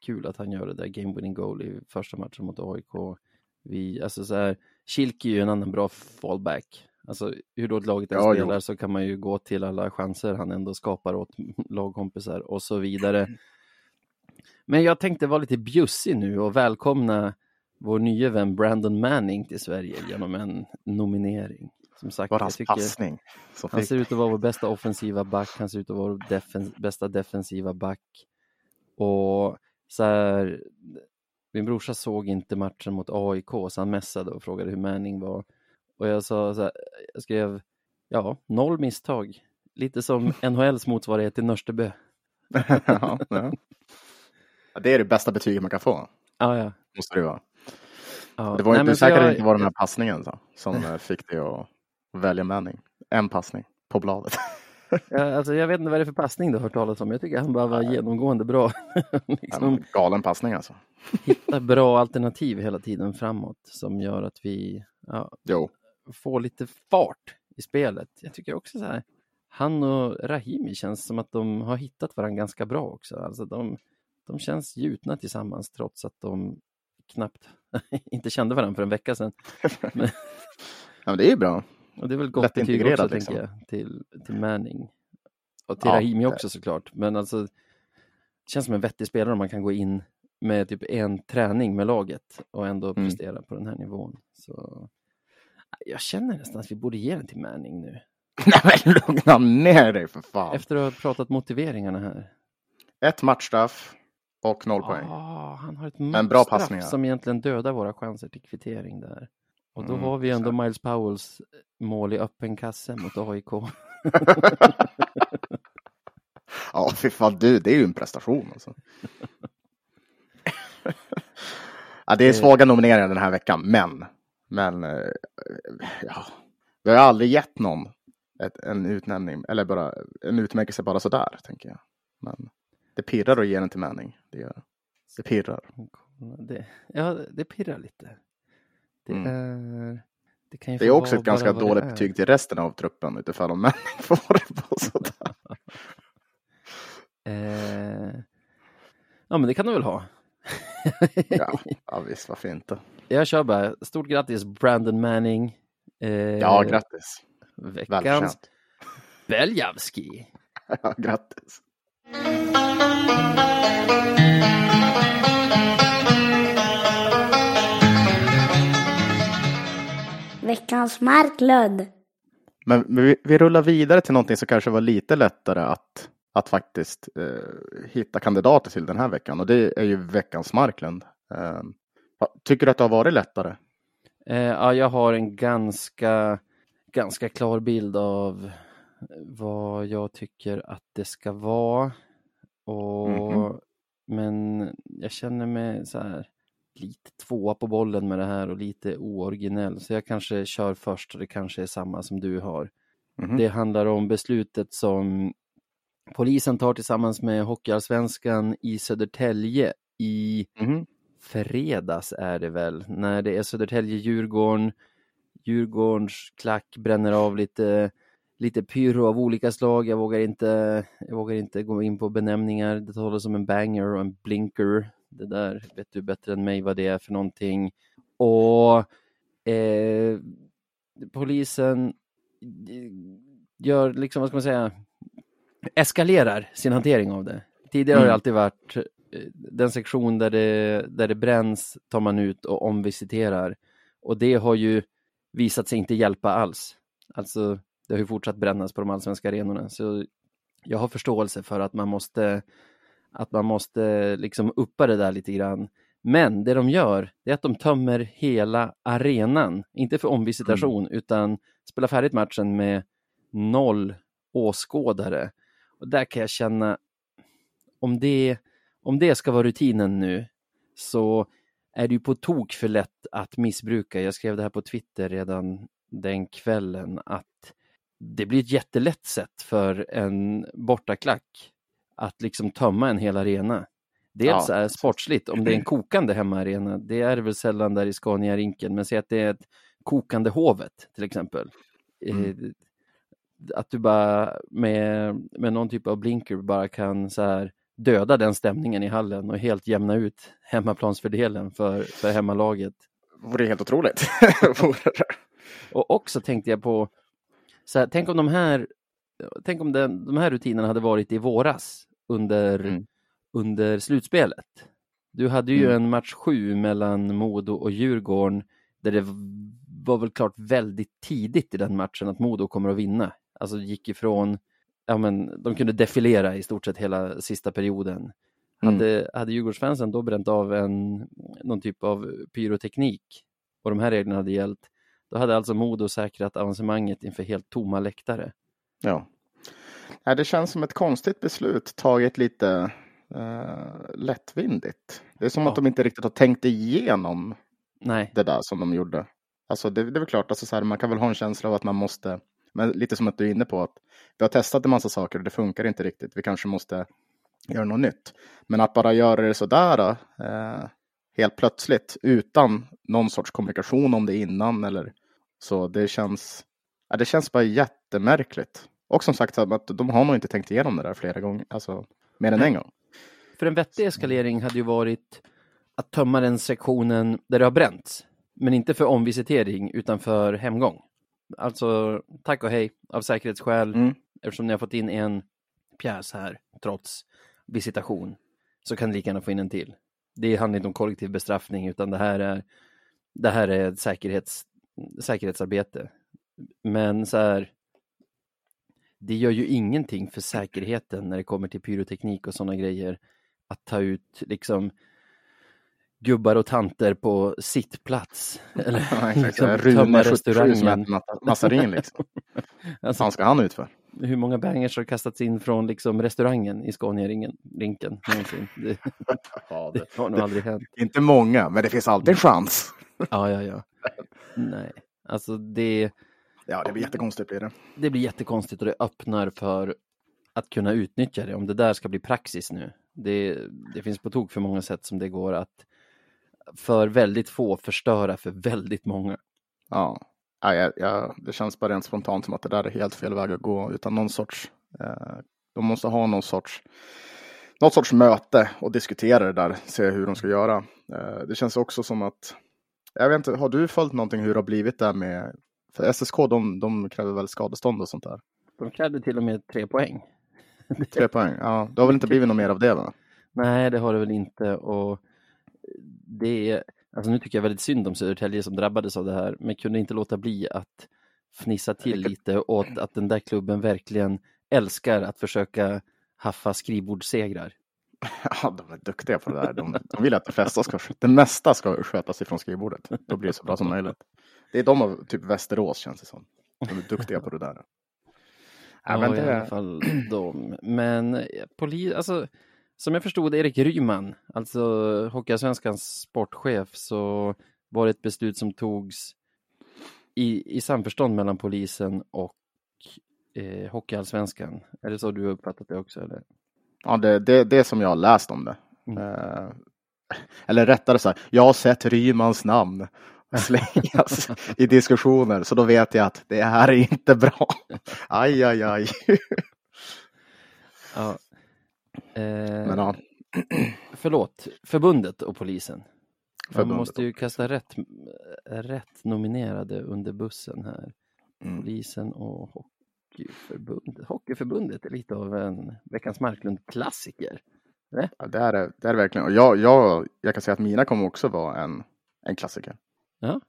[SPEAKER 1] kul att han gör det där game winning goal i första matchen mot AIK. Vi, alltså så här, Kilke är ju en annan bra fallback. Alltså hur dåligt laget än
[SPEAKER 2] Ja, jo.
[SPEAKER 1] spelar så kan man ju gå till alla chanser han ändå skapar åt [laughs] lagkompisar och så vidare. Men jag tänkte vara lite bjussig nu och välkomna vår nya vän Brandon Manning till Sverige genom en nominering. Som sagt,
[SPEAKER 2] Var
[SPEAKER 1] jag
[SPEAKER 2] hans
[SPEAKER 1] tycker
[SPEAKER 2] passning.
[SPEAKER 1] han
[SPEAKER 2] fick-
[SPEAKER 1] ser ut att vara vår bästa offensiva back, han ser ut att vara vår defen bästa defensiva back. Och så här, min brorsa såg inte matchen mot AIK så han messade och frågade hur Manning var. Och jag sa så här, jag skrev, ja, noll misstag. Lite som [laughs] NHLs motsvarighet till Nörstebö. [laughs]
[SPEAKER 2] ja, ja. Det är det bästa betyget man kan få.
[SPEAKER 1] Ja, ja.
[SPEAKER 2] Måste det vara.
[SPEAKER 1] ja.
[SPEAKER 2] Det var
[SPEAKER 1] Nej,
[SPEAKER 2] inte säkert
[SPEAKER 1] jag-
[SPEAKER 2] inte var den här passningen så, som eh, fick dig att välja Manning. En passning på bladet. [laughs] [laughs]
[SPEAKER 1] Ja, alltså, jag vet inte vad det är för passning du har hört talas om. Jag tycker han bara var genomgående bra. [laughs] liksom,
[SPEAKER 2] Galen passning alltså.
[SPEAKER 1] hitta bra alternativ hela tiden framåt som gör att vi ja, får lite fart i spelet. Jag tycker också så här, han och Rahimi känns som att de har hittat varandra ganska bra också. Alltså de, de känns gjutna tillsammans trots att de knappt [laughs] inte kände varandra för en vecka sedan.
[SPEAKER 2] Ja, men det är bra.
[SPEAKER 1] Och det är väl gott betyg också,
[SPEAKER 2] liksom.
[SPEAKER 1] tänker jag, till, till Manning. Och till
[SPEAKER 2] Ja,
[SPEAKER 1] Rahimi
[SPEAKER 2] det-
[SPEAKER 1] också såklart. Men alltså, det känns som en vettig spelare om man kan gå in med typ en träning med laget och ändå
[SPEAKER 2] Mm.
[SPEAKER 1] prestera på den här nivån. Så jag känner nästan att vi borde ge den till Manning nu. [laughs]
[SPEAKER 2] Nej men lugna ner dig för fan.
[SPEAKER 1] Efter att ha pratat motiveringarna här.
[SPEAKER 2] Ett matchstraff och noll poäng.
[SPEAKER 1] Ah, han har ett matchstraff som egentligen dödar våra chanser till kvittering där. Och då
[SPEAKER 2] Mm,
[SPEAKER 1] har vi ändå Miles Powells mål i öppen kasse mot AIK. [laughs]
[SPEAKER 2] Ja, fy fan du, det är ju en prestation alltså. ja, det är svaga nomineringar den här veckan, men, men, eh, ja, vi har aldrig gett någon ett, en utnämning, eller bara en utmärkelse bara sådär, tänker jag. Men det pirrar att ge den till Manning, det gör det. Det pirrar.
[SPEAKER 1] Det, ja, det pirrar lite. Det
[SPEAKER 2] Mm.
[SPEAKER 1] är... Det,
[SPEAKER 2] Det är också ett ganska dåligt
[SPEAKER 1] är.
[SPEAKER 2] betyg till resten av truppen utifall om Manning får det på sådär. [laughs]
[SPEAKER 1] Eh, ja, men det kan du väl ha.
[SPEAKER 2] Ja, [laughs] ja visst, varför inte?
[SPEAKER 1] Jag kör bara. Stort grattis Brandon Manning. Eh,
[SPEAKER 2] Ja, grattis.
[SPEAKER 1] Veckans
[SPEAKER 2] Välförtjänt.
[SPEAKER 1] Beljavski. [laughs]
[SPEAKER 2] Ja, grattis.
[SPEAKER 3] Veckans Marklund.
[SPEAKER 2] Men vi, vi rullar vidare till någonting som kanske var lite lättare att, att faktiskt eh, hitta kandidater till den här veckan och det är ju veckans Marklund. Eh, tycker du att det har varit lättare?
[SPEAKER 1] Eh, ja, jag har en ganska, ganska klar bild av vad jag tycker att det ska vara. Och,
[SPEAKER 2] Mhm.
[SPEAKER 1] Men jag känner mig så här lite tvåa på bollen med det här och lite ooriginell. Så jag kanske kör först och det kanske är samma som du har.
[SPEAKER 2] Mhm.
[SPEAKER 1] Det handlar om beslutet som polisen tar tillsammans med Hockeyallsvenskan i Södertälje i
[SPEAKER 2] Mhm.
[SPEAKER 1] fredags är det väl, när det är Södertälje-Djurgården. Djurgårdens klack bränner av lite, lite pyro av olika slag. Jag vågar, inte, jag vågar inte gå in på benämningar. Det talas om en banger och en blinker. Det där vet du bättre än mig vad det är för någonting. Och eh, polisen gör liksom, vad ska man säga, eskalerar sin hantering av det. Tidigare har det
[SPEAKER 2] Mm.
[SPEAKER 1] alltid varit eh, den sektion där det, där det bränns tar man ut och omvisiterar. Och det har ju visat sig inte hjälpa alls. Alltså, det har ju fortsatt brännas på de allsvenska arenorna. Så jag har förståelse för att man måste, att man måste liksom uppa det där lite grann. Men det de gör, det är att de tömmer hela arenan. Inte för omvisitation, utan spelar färdigt matchen med noll åskådare. Och där kan jag känna, om det, om det ska vara rutinen nu, så är det ju på tok för lätt att missbruka. Jag skrev det här på Twitter redan den kvällen, att det blir ett jättelätt sätt för en bortaklack att liksom tömma en hel arena. Dels
[SPEAKER 2] Ja.
[SPEAKER 1] är sportsligt, om det är en [clears throat] kokande hemmaarena, det är det väl sällan där i Scania-rinken, men säg att det är ett kokande Hovet till exempel.
[SPEAKER 2] Mm.
[SPEAKER 1] Eh, Att du bara med, med någon typ av blinker bara kan så här döda den stämningen i hallen och helt jämna ut hemmaplansfördelen för, för hemmalaget.
[SPEAKER 2] Vore helt otroligt. [laughs]
[SPEAKER 1] Och också tänkte jag på, så här, tänk om de här, tänk om den, de här rutinerna hade varit i våras under,
[SPEAKER 2] Mm.
[SPEAKER 1] under slutspelet. Du hade ju
[SPEAKER 2] Mm.
[SPEAKER 1] en match sju mellan Modo och Djurgården där det var väl klart väldigt tidigt i den matchen att Modo kommer att vinna. Alltså gick ifrån, ja men de kunde defilera i stort sett hela sista perioden.
[SPEAKER 2] Mm.
[SPEAKER 1] Hade, hade Djurgårdsfansen då bränt av en, någon typ av pyroteknik och de här reglerna hade gällt, då hade alltså Modo säkrat avancemanget inför helt tomma läktare.
[SPEAKER 2] Ja. Nej, det känns som ett konstigt beslut taget lite eh, lättvindigt. Det är som
[SPEAKER 1] Ja.
[SPEAKER 2] att de inte riktigt har tänkt igenom
[SPEAKER 1] Nej,
[SPEAKER 2] det där som de gjorde. Alltså det, det är väl klart, alltså så här, man kan väl ha en känsla av att man måste, men lite som att du är inne på, att vi har testat en massa saker och det funkar inte riktigt. Vi kanske måste göra något nytt. Men att bara göra det sådär eh, helt plötsligt utan någon sorts kommunikation om det innan eller så, det känns, ja, det känns bara jättemärkligt. Och som sagt, att de har nog inte tänkt igenom det där flera gånger, alltså mer än en gång.
[SPEAKER 1] för en vettig eskalering hade ju varit att tömma den sektionen där det har bränts. Men inte för omvisitering utan för hemgång. Alltså tack och hej av säkerhetsskäl
[SPEAKER 2] Mm.
[SPEAKER 1] eftersom ni har fått in en pjäs här trots visitation så kan ni lika gärna få in en till. Det handlar inte om kollektiv bestraffning utan det här är det här är säkerhets, säkerhetsarbete. Men så här det gör ju ingenting för säkerheten när det kommer till pyroteknik och sådana grejer att ta ut liksom gubbar och tanter på sittplats. [laughs] Eller
[SPEAKER 2] Ja,
[SPEAKER 1] liksom tömma
[SPEAKER 2] 77 som
[SPEAKER 1] restaurangen.
[SPEAKER 2] massarin liksom. [laughs]
[SPEAKER 1] Alltså,
[SPEAKER 2] Vad ska han ut för?
[SPEAKER 1] hur många bangers har kastats in från liksom restaurangen i Scania-rinken någonsin? [laughs] Det,
[SPEAKER 2] Ja,
[SPEAKER 1] det har nog aldrig hänt.
[SPEAKER 2] Inte många, men det finns alltid en chans.
[SPEAKER 1] Ja, ja, ja. Nej, alltså det,
[SPEAKER 2] Ja, det blir jättekonstigt blir det.
[SPEAKER 1] det blir jättekonstigt och det öppnar för att kunna utnyttja det. Om det där ska bli praxis nu. Det, det finns på tok för många sätt som det går att för väldigt få förstöra för väldigt många.
[SPEAKER 2] Ja, ja, ja, ja, det känns bara rent spontant som att det där är helt fel väg att gå utan någon sorts. Eh, de måste ha någon sorts. Något sorts möte och diskutera det där, se hur de ska göra. Eh, det känns också som att. Jag vet inte, har du följt någonting hur det har blivit där med? SSK, de, de kräver väl skadestånd och sånt där.
[SPEAKER 1] De krävde till och med tre poäng. [laughs]
[SPEAKER 2] Tre poäng. Ja, det har väl inte blivit något mer av det va?
[SPEAKER 1] Nej, det har det väl inte. Och det är, alltså nu tycker jag väldigt synd om Södertälje som drabbades av det här, men kunde inte låta bli att fnissa till lite åt att den där klubben verkligen älskar att försöka haffa skrivbordssegrar. [laughs]
[SPEAKER 2] Ja, de är duktiga på det där. De, de vill att det, ska, det mesta ska skötas ifrån skrivbordet. Då blir det så bra som möjligt. Det är de av typ Västerås känns det som. De är duktiga på det där.
[SPEAKER 1] Ja,
[SPEAKER 2] men
[SPEAKER 1] i alla
[SPEAKER 2] det,
[SPEAKER 1] fall de. Men eh, poli, alltså, som jag förstod Erik Ryman, alltså Hockeyallsvenskans sportchef, så var det ett beslut som togs i, i samförstånd mellan polisen och eh, Hockeyallsvenskan. Är det så du har uppfattat det också? Eller?
[SPEAKER 2] ja, det, det, det är som jag har läst om det.
[SPEAKER 1] Mm.
[SPEAKER 2] Eh, eller rättare sagt, jag har sett Rymans namn slängas i diskussioner, så då vet jag att det här är inte bra. Aj, aj, aj.
[SPEAKER 1] Ja. Eh,
[SPEAKER 2] Men ja,
[SPEAKER 1] Förlåt, förbundet och polisen. Man
[SPEAKER 2] Förbundet
[SPEAKER 1] måste ju kasta rätt, rätt nominerade under bussen här.
[SPEAKER 2] Mm.
[SPEAKER 1] Polisen och Hockeyförbundet. Hockeyförbundet är lite av en Veckans Marklund-klassiker.
[SPEAKER 2] Ja, det, är det, är verkligen. Och jag, jag, jag kan säga att mina kommer också vara en, en klassiker.
[SPEAKER 1] Ja.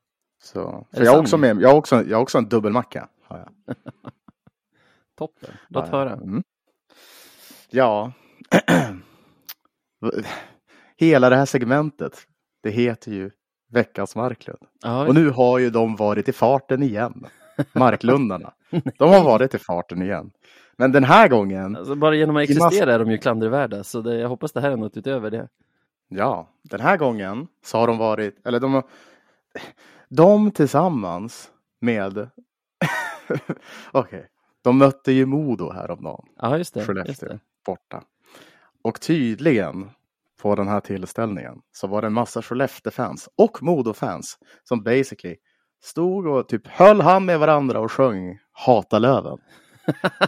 [SPEAKER 2] Så, för jag har också med, jag har också, jag har också en dubbelmacka. Har jag. [laughs]
[SPEAKER 1] Toppen, låt
[SPEAKER 2] Ja,
[SPEAKER 1] höra.
[SPEAKER 2] Mm. Ja. [clears throat] Hela det här segmentet, det heter ju Veckans Marklund.
[SPEAKER 1] Ja,
[SPEAKER 2] Och nu har ju de varit i farten igen. [laughs] Marklundarna. De har varit i farten igen. Men den här gången,
[SPEAKER 1] alltså bara genom att existera är de ju klandervärda, så det, jag hoppas det här är något utöver det.
[SPEAKER 2] ja, den här gången så har de varit, eller de har, de tillsammans med, [laughs] okej, de mötte ju Modo häromdagen.
[SPEAKER 1] Ja, just det. Just
[SPEAKER 2] Skellefteå
[SPEAKER 1] det.
[SPEAKER 2] borta. Och tydligen på den här tillställningen så var det en massa Skellefteå-fans och Modo-fans som basically stod och typ höll hand med varandra och sjöng Hata Löven.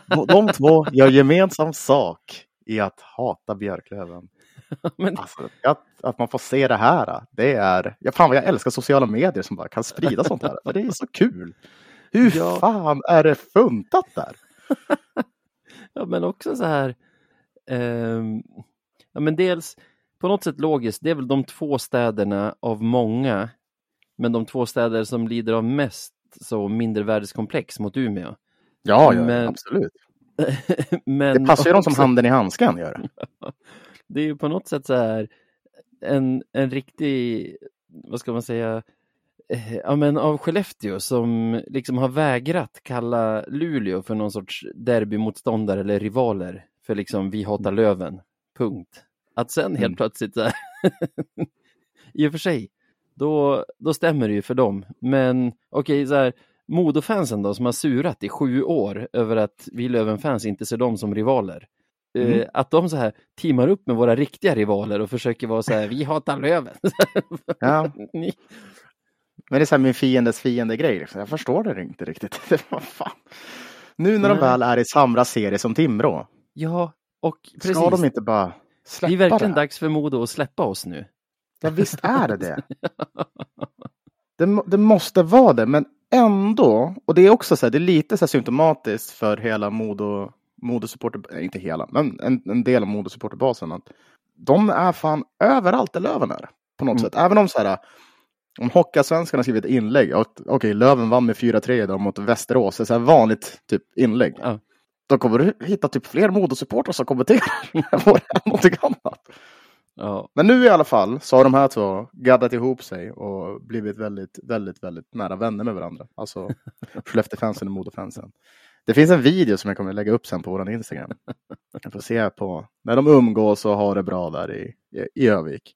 [SPEAKER 2] [laughs] De två gör gemensam sak i att hata Björklöven. [laughs]
[SPEAKER 1] Men,
[SPEAKER 2] Alltså, att, att man får se det här, det är... Ja, fan vad jag älskar sociala medier som bara kan sprida sånt här. Det är så kul. Hur
[SPEAKER 1] Ja.
[SPEAKER 2] fan är det funtat där? [laughs]
[SPEAKER 1] ja, men också så här, ehm, ja men dels på något sätt logiskt, det är väl de två städerna av många, men de två städer som lider av mest så mindervärdeskomplex mot Umeå.
[SPEAKER 2] Ja, ja,
[SPEAKER 1] Men-
[SPEAKER 2] absolut. [laughs]
[SPEAKER 1] men
[SPEAKER 2] Det passar ju dem som handen i handsken gör.
[SPEAKER 1] det är ju på något sätt så här en, en riktig, vad ska man säga, eh, ja men av Skellefteå som liksom har vägrat kalla Luleå för någon sorts derbymotståndare eller rivaler för liksom vi hatar Löven, punkt. Att sen helt
[SPEAKER 2] Mm.
[SPEAKER 1] plötsligt så här, [laughs] i och för sig, då, då stämmer det ju för dem. Men okej, så här, Modofansen då som har surat i sju år över att vi Löven-fans inte ser dem som rivaler. Eh,
[SPEAKER 2] Mm.
[SPEAKER 1] Att de så här teamar upp med våra riktiga rivaler och försöker vara så här, vi hatar Löven. [laughs]
[SPEAKER 2] Ja, [laughs]
[SPEAKER 1] Ni-
[SPEAKER 2] men det är så här min fiendes fiende grej. Liksom. Jag förstår det inte riktigt. [laughs] Vad fan. Nu när de väl är i samma serie som Timrå,
[SPEAKER 1] ja, och precis.
[SPEAKER 2] ska de inte bara
[SPEAKER 1] det
[SPEAKER 2] släppa
[SPEAKER 1] är verkligen
[SPEAKER 2] det?
[SPEAKER 1] dags för Modo att släppa oss nu.
[SPEAKER 2] Ja, visst är det det. det. Det måste vara det, men ändå. Och det är också så här, det är lite så symptomatiskt för hela Modo, Modosupporter, eh, inte hela, men en, en del av Modosupporterbasen. Att de är fan överallt där Löven är. På något
[SPEAKER 1] Mm.
[SPEAKER 2] sätt. Även om så här, om Hockeyallsvenskan skrivit ett inlägg, okej, Löven vann med 4-3 idag mot Västerås, så här vanligt typ inlägg.
[SPEAKER 1] Ja.
[SPEAKER 2] Då kommer du hitta typ fler Modosupportrar som kommenterar [laughs] än någonting annat.
[SPEAKER 1] Ja,
[SPEAKER 2] Men nu i alla fall så har de här två gaddat ihop sig och blivit väldigt, väldigt, väldigt nära vänner med varandra. Alltså [laughs] Skellefteå-fansen och Modo-fansen. Det finns en video som jag kommer lägga upp sen på vår Instagram. Jag får se på när de umgås och har det bra där i, i, i Övik.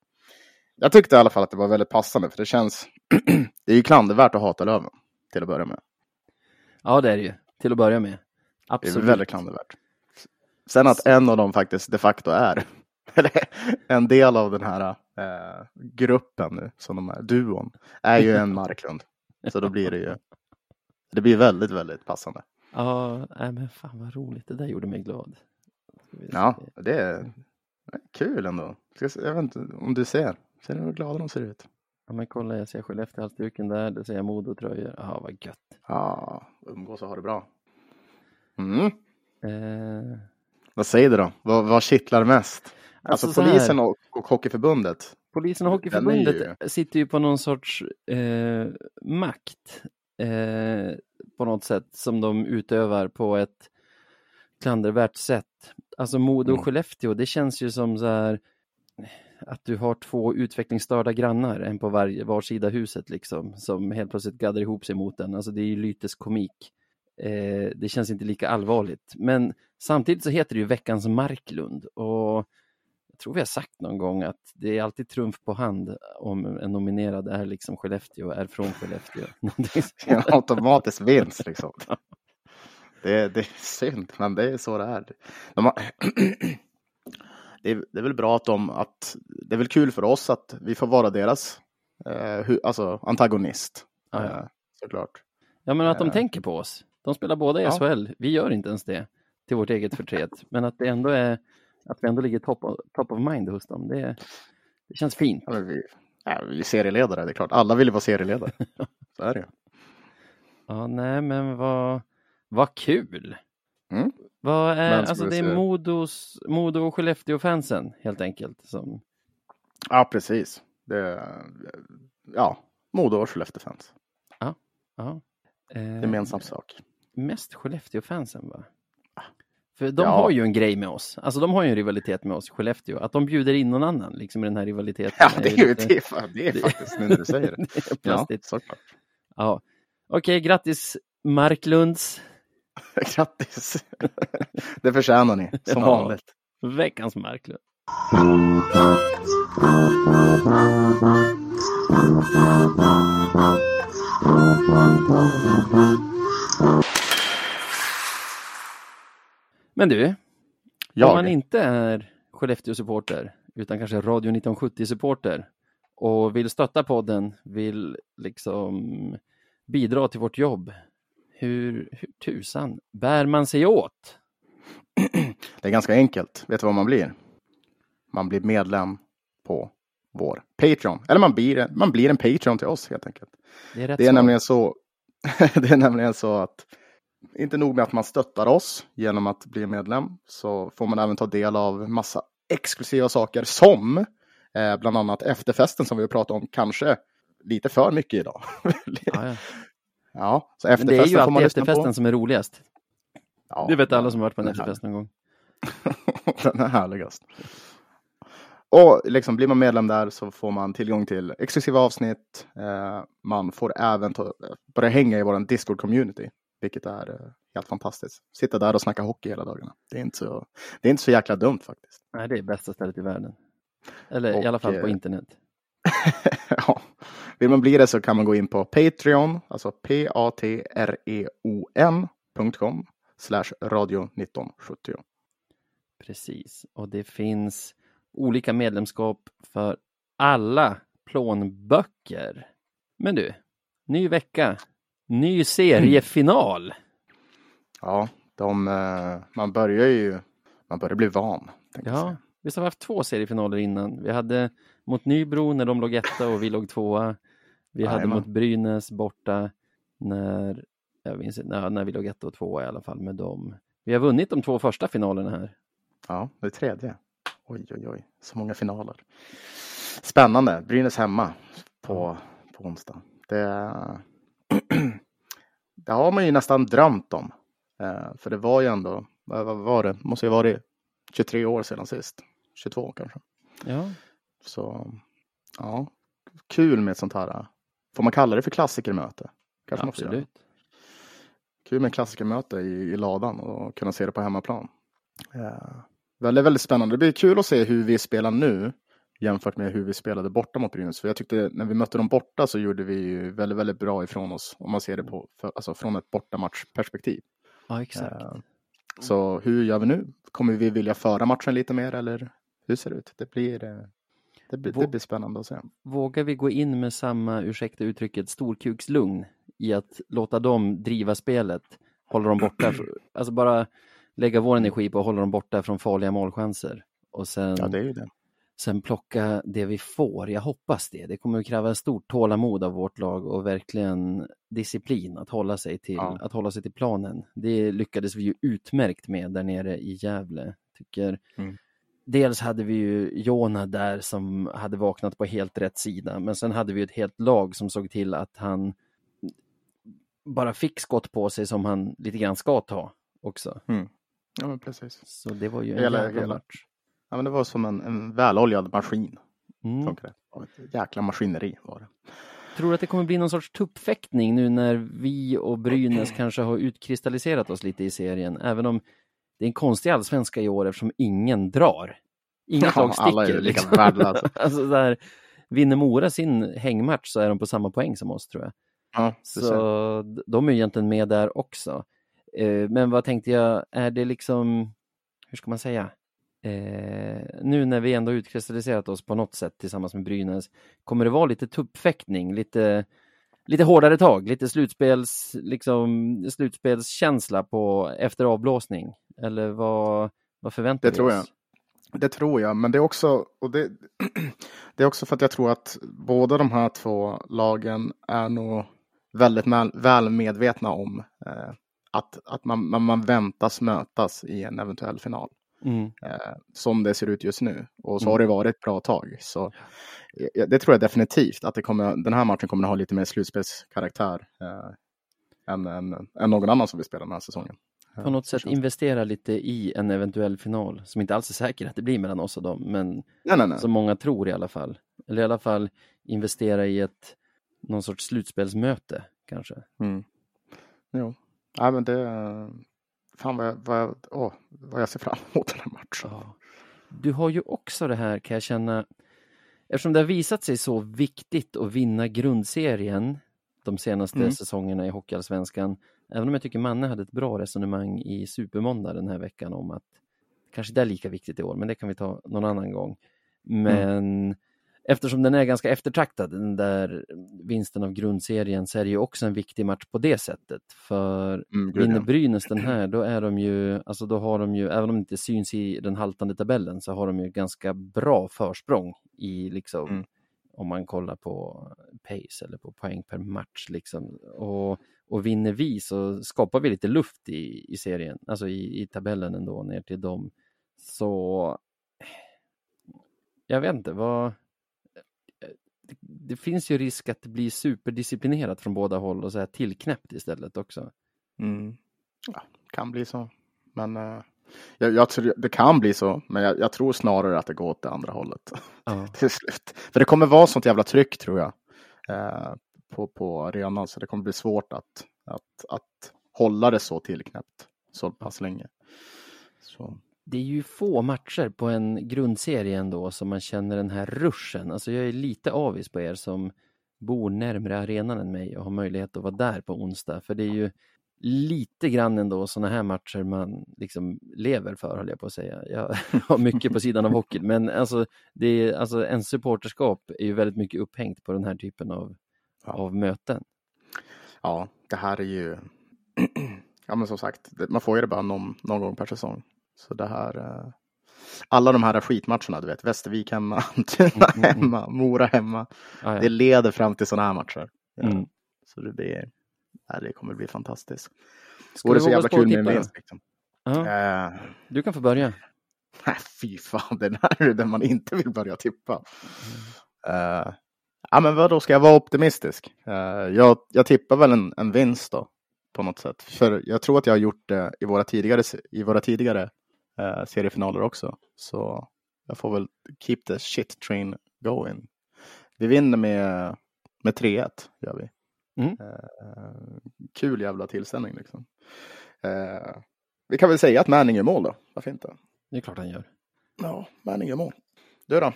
[SPEAKER 2] Jag tyckte i alla fall att det var väldigt passande för det känns, [clears throat] det är ju klandervärt att hata Löven till att börja med.
[SPEAKER 1] ja det är det ju, till att börja med.
[SPEAKER 2] Det är
[SPEAKER 1] Absolut.
[SPEAKER 2] väldigt klandervärt. Sen att en av dem faktiskt de facto är [laughs] en del av den här eh, gruppen nu, som de är, duon, är ju en Marklund. Så då blir det ju, det blir väldigt, väldigt passande.
[SPEAKER 1] Ja, nej, men fan vad roligt, det där gjorde mig glad.
[SPEAKER 2] Ja, det är kul ändå. Jag vet inte om du ser, ser du hur glada de ser ut?
[SPEAKER 1] Ja, men kolla, jag ser Skellefteå-halsduken där, det ser jag Modo-tröjor. Ja, vad gött.
[SPEAKER 2] Ja, umgås och ha det bra. Mm.
[SPEAKER 1] Eh,
[SPEAKER 2] Vad säger du då? Vad, vad kittlar mest? Alltså,
[SPEAKER 1] så här,
[SPEAKER 2] polisen och, och Hockeyförbundet.
[SPEAKER 1] Polisen och Hockeyförbundet
[SPEAKER 2] är
[SPEAKER 1] sitter ju på någon sorts eh, makt eh, på något sätt som de utövar på ett klandervärt sätt. Alltså Modo och
[SPEAKER 2] Mm.
[SPEAKER 1] Skellefteå, det känns ju som så här att du har två utvecklingsstörda grannar, en på varje, var sida huset liksom, som helt plötsligt gaddar ihop sig mot den. Alltså det är ju lyteskomik. Eh, det känns inte lika allvarligt. Men samtidigt så heter det ju Veckans Marklund och jag tror vi har sagt någon gång att det är alltid trumf på hand om en nominerad är liksom Skellefteå, är från Skellefteå. [laughs] Sånt.
[SPEAKER 2] En automatisk vinst liksom. Det, det är synd, men det är så det är. De har, [clears throat] det, är det är väl bra att de, att det är väl kul för oss att vi får vara deras eh, hu, alltså antagonist.
[SPEAKER 1] Ja, ja.
[SPEAKER 2] Eh, såklart.
[SPEAKER 1] Ja, men att de
[SPEAKER 2] Eh.
[SPEAKER 1] tänker på oss. De spelar båda i
[SPEAKER 2] Ja.
[SPEAKER 1] SHL. Vi gör inte ens det till vårt eget förtret. Men att det ändå är att vi ändå ligger top of, top of mind hos dem. Det, det känns fint.
[SPEAKER 2] Ja, vi, ja, vi är serieledare, det är klart. Alla vill ju vara serieledare. [laughs] Så är det.
[SPEAKER 1] Ja, nej, men vad, vad kul.
[SPEAKER 2] Mm.
[SPEAKER 1] Vad är, alltså det är. Modos, Modo och Skellefteå-fansen helt enkelt. Som,
[SPEAKER 2] Ja, precis. Det, ja, Modo och Skellefteå-fans.
[SPEAKER 1] ja. Eh,
[SPEAKER 2] Gemensam sak.
[SPEAKER 1] Mest Skellefteå-fansen va? För de
[SPEAKER 2] Ja.
[SPEAKER 1] har ju en grej med oss. Alltså de har ju en rivalitet med oss, Skellefteå. Att de bjuder in någon annan liksom i den här rivaliteten.
[SPEAKER 2] Ja, det är ju
[SPEAKER 1] lite-
[SPEAKER 2] det, är det är faktiskt nu när du säger det. [laughs]
[SPEAKER 1] det
[SPEAKER 2] Ja, såklart.
[SPEAKER 1] Ja. Okej, grattis Marklunds [laughs]
[SPEAKER 2] Grattis! Det förtjänar ni, [laughs] som
[SPEAKER 1] Ja.
[SPEAKER 2] vanligt.
[SPEAKER 1] veckans Marklund. Men du, om
[SPEAKER 2] Jag?
[SPEAKER 1] man inte är Skellefteå-supporter utan kanske Radio 1970-supporter och vill stötta podden, vill liksom bidra till vårt jobb. Hur, hur tusan bär man sig åt? [clears throat]
[SPEAKER 2] Det är ganska enkelt. Vet du vad man blir? Man blir medlem på vår Patreon. Eller man blir, man blir en Patreon till oss helt enkelt.
[SPEAKER 1] Det är
[SPEAKER 2] Det är nämligen så. [laughs] det är nämligen så att inte nog med att man stöttar oss genom att bli medlem så får man även ta del av massa exklusiva saker som eh, bland annat efterfesten som vi har pratat om kanske lite för mycket idag. [laughs]
[SPEAKER 1] Ja, ja.
[SPEAKER 2] ja, så
[SPEAKER 1] Men
[SPEAKER 2] efterfesten
[SPEAKER 1] det är ju alltid efterfesten
[SPEAKER 2] på.
[SPEAKER 1] som är roligast.
[SPEAKER 2] Ja,
[SPEAKER 1] Det vet alla som varit på en efterfest någon gång. [laughs]
[SPEAKER 2] Den är härligast. Och liksom blir man medlem där så får man tillgång till exklusiva avsnitt. Eh, man får även ta, börja hänga i vår Discord-community, vilket är eh, helt fantastiskt. Sitta där och snacka hockey hela dagarna. Det är inte så, det är inte så jäkla dumt faktiskt.
[SPEAKER 1] Nej, det är bästa stället i världen. Eller i
[SPEAKER 2] Och,
[SPEAKER 1] alla fall på
[SPEAKER 2] eh,
[SPEAKER 1] internet. [laughs]
[SPEAKER 2] ja. Vill man bli det så kan man gå in på Patreon, alltså p-a-t-r-e-o-n.com slash radio 1970.
[SPEAKER 1] Precis. Och det finns olika medlemskap för alla plånböcker. Men du, ny vecka, ny seriefinal.
[SPEAKER 2] Ja, de, eh, man börjar ju, man börjar bli van.
[SPEAKER 1] Ja, visst har vi haft två seriefinaler innan. Vi hade mot Nybro när de låg etta och vi låg tvåa. Vi hade
[SPEAKER 2] Jajamän.
[SPEAKER 1] mot Brynäs borta när, jag minns när, när vi låg etta och tvåa i alla fall med dem. Vi har vunnit de två första finalerna här.
[SPEAKER 2] Ja, det är tredje. Oj, oj, oj, så många finaler. Spännande. Brynäs hemma på, på onsdag. Det, [clears throat] det har man ju nästan drömt om. Eh, för det var ju ändå, vad, var det, måste ju ha varit 23 år sedan sist. 22 kanske.
[SPEAKER 1] Ja,
[SPEAKER 2] Så ja, kul med ett sånt här, får man kalla det för klassikermöte? Kanske
[SPEAKER 1] absolut.
[SPEAKER 2] Kul med klassikermöte i, i ladan och kunna se det på hemmaplan. Eh, väldigt, väldigt spännande. Det blir kul att se hur vi spelar nu jämfört med hur vi spelade borta mot Brynäs. För jag tyckte när vi mötte dem borta så gjorde vi ju väldigt, väldigt bra ifrån oss. Om man ser det på, för, alltså från ett bortamatchperspektiv.
[SPEAKER 1] Ja, exakt.
[SPEAKER 2] Eh, så hur gör vi nu? Kommer vi vilja föra matchen lite mer eller hur ser det ut? Det blir, eh, det blir, det blir spännande att se.
[SPEAKER 1] Vågar vi gå in med samma, ursäkta uttrycket, storkukslugn i att låta dem driva spelet, hålla dem borta, alltså bara lägga vår energi på att hålla dem borta från farliga målchanser och sen
[SPEAKER 2] Ja, det är ju det.
[SPEAKER 1] Sen plocka det vi får. Jag hoppas det. Det kommer att kräva stort tålamod av vårt lag och verkligen disciplin att hålla sig till,
[SPEAKER 2] Ja.
[SPEAKER 1] att hålla sig till planen. Det lyckades vi ju utmärkt med där nere i Gävle. Tycker.
[SPEAKER 2] Mm.
[SPEAKER 1] Dels hade vi ju Jona där som hade vaknat på helt rätt sida, men sen hade vi ett helt lag som såg till att han bara fick skott på sig som han lite grann ska ta också.
[SPEAKER 2] Ja, men precis.
[SPEAKER 1] Så det var ju en
[SPEAKER 2] Hela-
[SPEAKER 1] jävla
[SPEAKER 2] hela-
[SPEAKER 1] match.
[SPEAKER 2] Ja, men det var som en, en väloljad maskin.
[SPEAKER 1] Mm.
[SPEAKER 2] Ett jäkla maskineri var det.
[SPEAKER 1] Tror du att det kommer bli någon sorts tuppfäktning nu när vi och Brynäs [clears throat] kanske har utkristalliserat oss lite i serien, även om det är en konstig allsvenska i år eftersom ingen drar. Inget [laughs]
[SPEAKER 2] Ja,
[SPEAKER 1] lag sticker.
[SPEAKER 2] alla är lika
[SPEAKER 1] liksom.
[SPEAKER 2] värdelösa. [laughs]
[SPEAKER 1] alltså där, vinner Mora sin hängmatch så är de på samma poäng som oss tror jag.
[SPEAKER 2] Ja.
[SPEAKER 1] Så de är egentligen med där också. Eh, Men vad tänkte jag, är det liksom, hur ska man säga? Eh, nu när vi ändå utkristalliserat oss på något sätt tillsammans med Brynäs, kommer det vara lite tuppfäktning, lite, lite hårdare tag, lite slutspels, liksom, slutspelskänsla på, efter avblåsning? Eller vad, vad förväntar
[SPEAKER 2] Det
[SPEAKER 1] vi
[SPEAKER 2] tror
[SPEAKER 1] oss?
[SPEAKER 2] jag. Det tror jag, men det är också, och det, [clears throat] det är också för att jag tror att båda de här två lagen är nog väldigt väl, väl medvetna om eh, att, att man, man, man väntas mötas i en eventuell final.
[SPEAKER 1] Mm.
[SPEAKER 2] Eh, som det ser ut just nu. Och så
[SPEAKER 1] Mm.
[SPEAKER 2] har det varit ett bra tag. Så eh, det tror jag definitivt att det kommer, den här matchen kommer att ha lite mer slutspelskaraktär eh, än, än, än någon annan som vi spelar den här säsongen.
[SPEAKER 1] På något sätt investera lite i en eventuell final, som inte alls är säker att det blir mellan oss och dem, men
[SPEAKER 2] Nej, nej, nej.
[SPEAKER 1] som många tror i alla fall. Eller i alla fall investera i ett någon sorts slutspelsmöte kanske.
[SPEAKER 2] Mm. Jo. Nej, men det... Fan vad jag, vad, jag, åh, vad jag ser fram emot den här matchen.
[SPEAKER 1] Du har ju också det här kan jag känna, eftersom det har visat sig så viktigt att vinna grundserien de senaste
[SPEAKER 2] Mm.
[SPEAKER 1] säsongerna i Hockeyallsvenskan, även om jag tycker Manne hade ett bra resonemang i Supermåndag den här veckan om att kanske det är lika viktigt i år, men det kan vi ta någon annan gång. Men eftersom den är ganska eftertraktad, den där vinsten av grundserien, så är det ju också en viktig match på det sättet. För
[SPEAKER 2] Mm,
[SPEAKER 1] vinner. Brynäs den här, då är de ju, alltså då har de ju, även om det inte syns i den haltande tabellen, så har de ju ganska bra försprång i liksom,
[SPEAKER 2] Mm.
[SPEAKER 1] om man kollar på pace eller på poäng per match liksom. Och, och vinner vi så skapar vi lite luft i, i serien, alltså i, i tabellen ändå ner till dem. Så jag vet inte, vad det, det finns ju risk att det blir superdisciplinerat från båda håll och så här tillknäppt istället också.
[SPEAKER 2] Mm. Ja, kan bli så. Men eh, jag, jag tror, det kan bli så. Men jag, jag tror snarare att det går åt det andra hållet
[SPEAKER 1] Ja. [laughs]
[SPEAKER 2] till slut. För det kommer vara sånt jävla tryck tror jag. Eh, på, på arenan. Så det kommer bli svårt att, att, att hålla det så tillknäppt så pass länge. Så.
[SPEAKER 1] Det är ju få matcher på en grundserie ändå som man känner den här ruschen. Alltså jag är lite avis på er som bor närmare arenan än mig och har möjlighet att vara där på onsdag. För det är ju lite grann ändå sådana här matcher man liksom lever för, höll jag på att säga. Jag [laughs] har mycket på sidan av hockeyn, men alltså, det är, alltså en supporterskap är ju väldigt mycket upphängt på den här typen av,
[SPEAKER 2] Ja.
[SPEAKER 1] av möten.
[SPEAKER 2] Ja, det här är ju... [clears throat] ja, men som sagt, man får ju det bara någon, någon gång per säsong. Så det här... Eh... Alla de här skitmatcherna, du vet, Västervik hemma, [laughs] Tuna
[SPEAKER 1] Mm, mm, mm.
[SPEAKER 2] hemma, Mora hemma.
[SPEAKER 1] Ja.
[SPEAKER 2] Det leder fram till sådana här matcher.
[SPEAKER 1] Mm.
[SPEAKER 2] Så det blir... Ja, det kommer bli fantastiskt.
[SPEAKER 1] Ska
[SPEAKER 2] Vore
[SPEAKER 1] du
[SPEAKER 2] så
[SPEAKER 1] våga
[SPEAKER 2] jävla kul med en vinst. Liksom. Eh,
[SPEAKER 1] du kan få börja. [laughs]
[SPEAKER 2] nej, fy fan, det där är det man inte vill börja tippa. Eh, ja, men vad då ska jag vara optimistisk? Eh, jag, jag tippar väl en, en vinst då, på något sätt. För jag tror att jag har gjort det i våra tidigare, i våra tidigare eh, seriefinaler också. Så jag får väl keep the shit train going. Vi vinner med, med 3-1, gör vi.
[SPEAKER 1] Mm.
[SPEAKER 2] Eh, kul jävla tillställning liksom. Eh, vi kan väl säga att Manning gör mål då, varför inte?
[SPEAKER 1] Det är klart han gör.
[SPEAKER 2] Ja, Manning gör mål. Du då?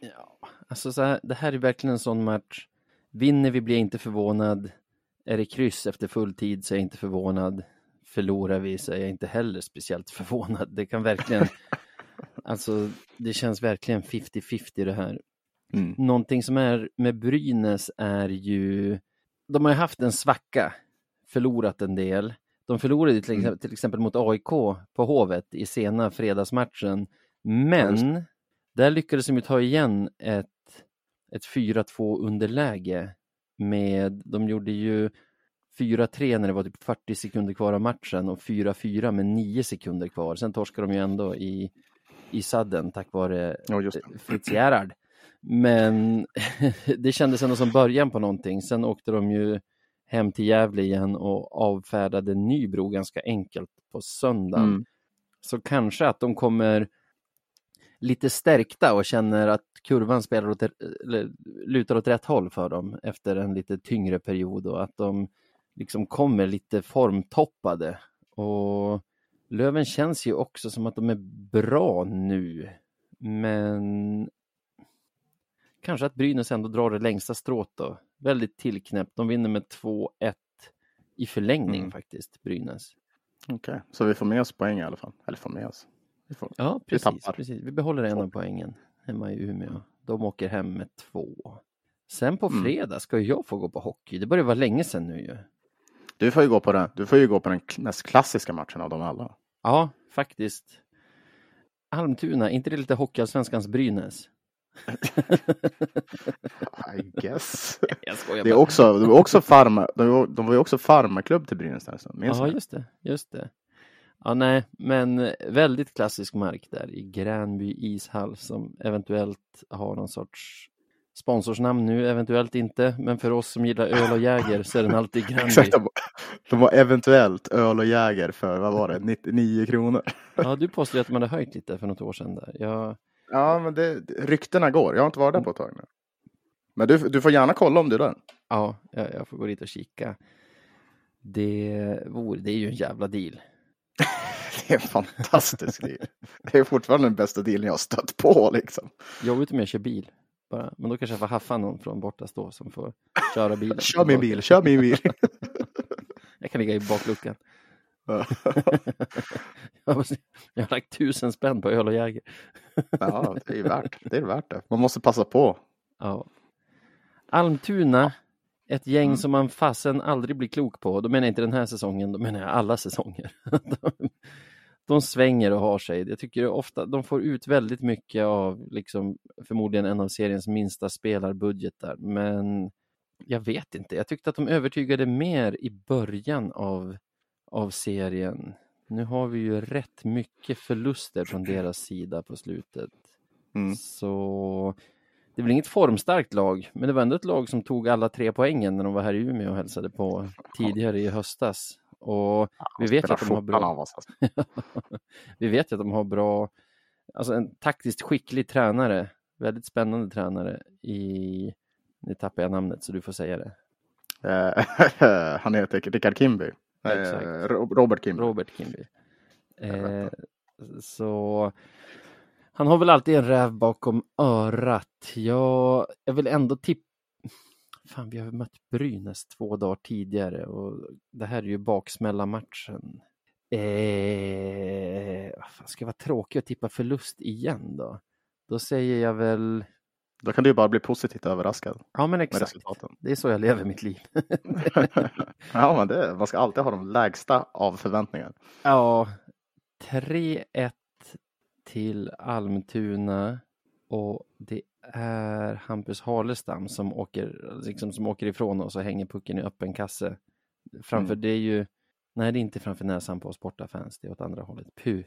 [SPEAKER 1] Ja, alltså så här, det här är verkligen en sån match. Vinner vi blir jag inte förvånad. Är det kryss efter full tid så är jag inte förvånad. Förlorar vi så är jag inte heller speciellt [laughs] förvånad. Det kan verkligen, [laughs] alltså det känns verkligen 50-50 det här.
[SPEAKER 2] Mm.
[SPEAKER 1] Någonting som är med Brynäs är ju, de har ju haft en svacka, förlorat en del. De förlorade till,
[SPEAKER 2] Mm.
[SPEAKER 1] exempel, till exempel mot AIK på Hovet i sena fredagsmatchen. Men Där lyckades de ju ta igen ett, ett 4-2 underläge med, de gjorde ju 4-3 när det var typ 40 sekunder kvar av matchen och 4-4 med 9 sekunder kvar. Sen torskade de ju ändå i, i sadden tack vare
[SPEAKER 2] Ja, det.
[SPEAKER 1] Fritz Gerhard. Men [laughs] det kändes ändå som början på någonting. Sen åkte de ju hem till Gävle igen och avfärdade Nybro ganska enkelt på söndagen.
[SPEAKER 2] Mm.
[SPEAKER 1] Så kanske att de kommer lite stärkta och känner att kurvan spelar åt, lutar åt rätt håll för dem efter en lite tyngre period och att de liksom kommer lite formtoppade. Och Löven känns ju också som att de är bra nu. Men kanske att Brynäs ändå drar det längsta strået då. Väldigt tillknäppt. De vinner med 2-1 i förlängning
[SPEAKER 2] Mm.
[SPEAKER 1] faktiskt, Brynäs.
[SPEAKER 2] Okej, så vi får med oss poäng i alla fall. Eller får med oss. Vi får...
[SPEAKER 1] Ja,
[SPEAKER 2] Vi
[SPEAKER 1] precis.
[SPEAKER 2] tappar.
[SPEAKER 1] precis. Vi behåller en av poängen hemma i Umeå. De åker hem med två. Sen på
[SPEAKER 2] Mm.
[SPEAKER 1] fredag ska jag få gå på hockey. Det börjar vara länge sedan nu ju.
[SPEAKER 2] Du får ju gå på den, du får ju gå på den mest klassiska matchen av dem alla.
[SPEAKER 1] Ja, faktiskt. Almtuna, inte det lite Hockeyallsvenskans Brynäs? [laughs]
[SPEAKER 2] I guess. [laughs]
[SPEAKER 1] Jag skojar
[SPEAKER 2] Det är också, de var också farma, de var, de var ju också farmarklubb till Brynäs där. så
[SPEAKER 1] Ja, just det, just det. Ja, nej, men väldigt klassisk mark där i Gränby ishall som eventuellt har någon sorts sponsorsnamn nu, eventuellt inte, men för oss som gillar öl och Jäger så är den alltid [laughs] Gränby.
[SPEAKER 2] Exakt, de, de var eventuellt öl och Jäger för, vad var det, 99 kronor.
[SPEAKER 1] Ja, du påstod att de hade höjt lite för något år sedan där. Jag,
[SPEAKER 2] Ja, men det- ryktena går. Jag har inte varit där på ett tag nu. Men du, du får gärna kolla om du är där.
[SPEAKER 1] ja, jag, jag får gå dit och kika. Det vore, det är ju en jävla deal. [laughs]
[SPEAKER 2] Det är en fantastisk deal. Det är fortfarande den bästa dealen jag har stött på liksom.
[SPEAKER 1] Jobbigt om jag kör bil. Bara. Men då kanske jag får haffa någon från borta stå som får köra bilen. [laughs]
[SPEAKER 2] Kör min bil, kör min bil. [laughs]
[SPEAKER 1] Jag kan ligga i bakluckan. [laughs] Jag har lagt tusen spänn på öl och Jäger.
[SPEAKER 2] Ja, det är värt det. är värt det. Man måste passa på.
[SPEAKER 1] Ja. Almtuna, ett gäng
[SPEAKER 2] Mm.
[SPEAKER 1] som man fasen aldrig blir klok på. Då menar jag inte den här säsongen, då menar jag alla säsonger. De, svänger och har sig. Jag tycker ofta de får ut väldigt mycket av liksom, förmodligen en av seriens minsta spelarbudgetar. Men jag vet inte. Jag tyckte att de övertygade mer i början av, av serien. Nu har vi ju rätt mycket förluster från deras sida på slutet.
[SPEAKER 2] Mm.
[SPEAKER 1] Så det är väl inget formstarkt lag, men det var ändå ett lag som tog alla tre poängen när de var här i Umeå och hälsade på tidigare i höstas. Och vi vet ju att de har bra,
[SPEAKER 2] oss, alltså. [laughs]
[SPEAKER 1] vi vet ju att de har bra, alltså en taktiskt skicklig tränare, väldigt spännande tränare i, nu tappar jag namnet så du får säga det,
[SPEAKER 2] Eh, [laughs] Han heter Rickard Kimby. Eh,
[SPEAKER 1] Exakt.
[SPEAKER 2] Ro- Robert Kimby.
[SPEAKER 1] Robert Kimby. Eh, så han har väl alltid en räv bakom örat. Jag, jag vill ändå tippa Fan, vi har mött Brynäs två dagar tidigare och det här är ju baksmälla-matchen. Eh, fan, ska vara tråkig och tippa förlust igen då? Då säger jag väl,
[SPEAKER 2] Då kan du ju bara bli positivt överraskad
[SPEAKER 1] ja men exakt, det är så jag lever mitt liv. [laughs]
[SPEAKER 2] ja, men det, man ska alltid ha de lägsta av förväntningar.
[SPEAKER 1] Ja, 3-1 till Almtuna och det är Hampus Halestam som åker, liksom, som åker ifrån oss och hänger pucken i öppen kasse. Framför
[SPEAKER 2] Mm.
[SPEAKER 1] det är ju, nej det är inte framför näsan på oss bortafans, det är åt andra hållet. Puh,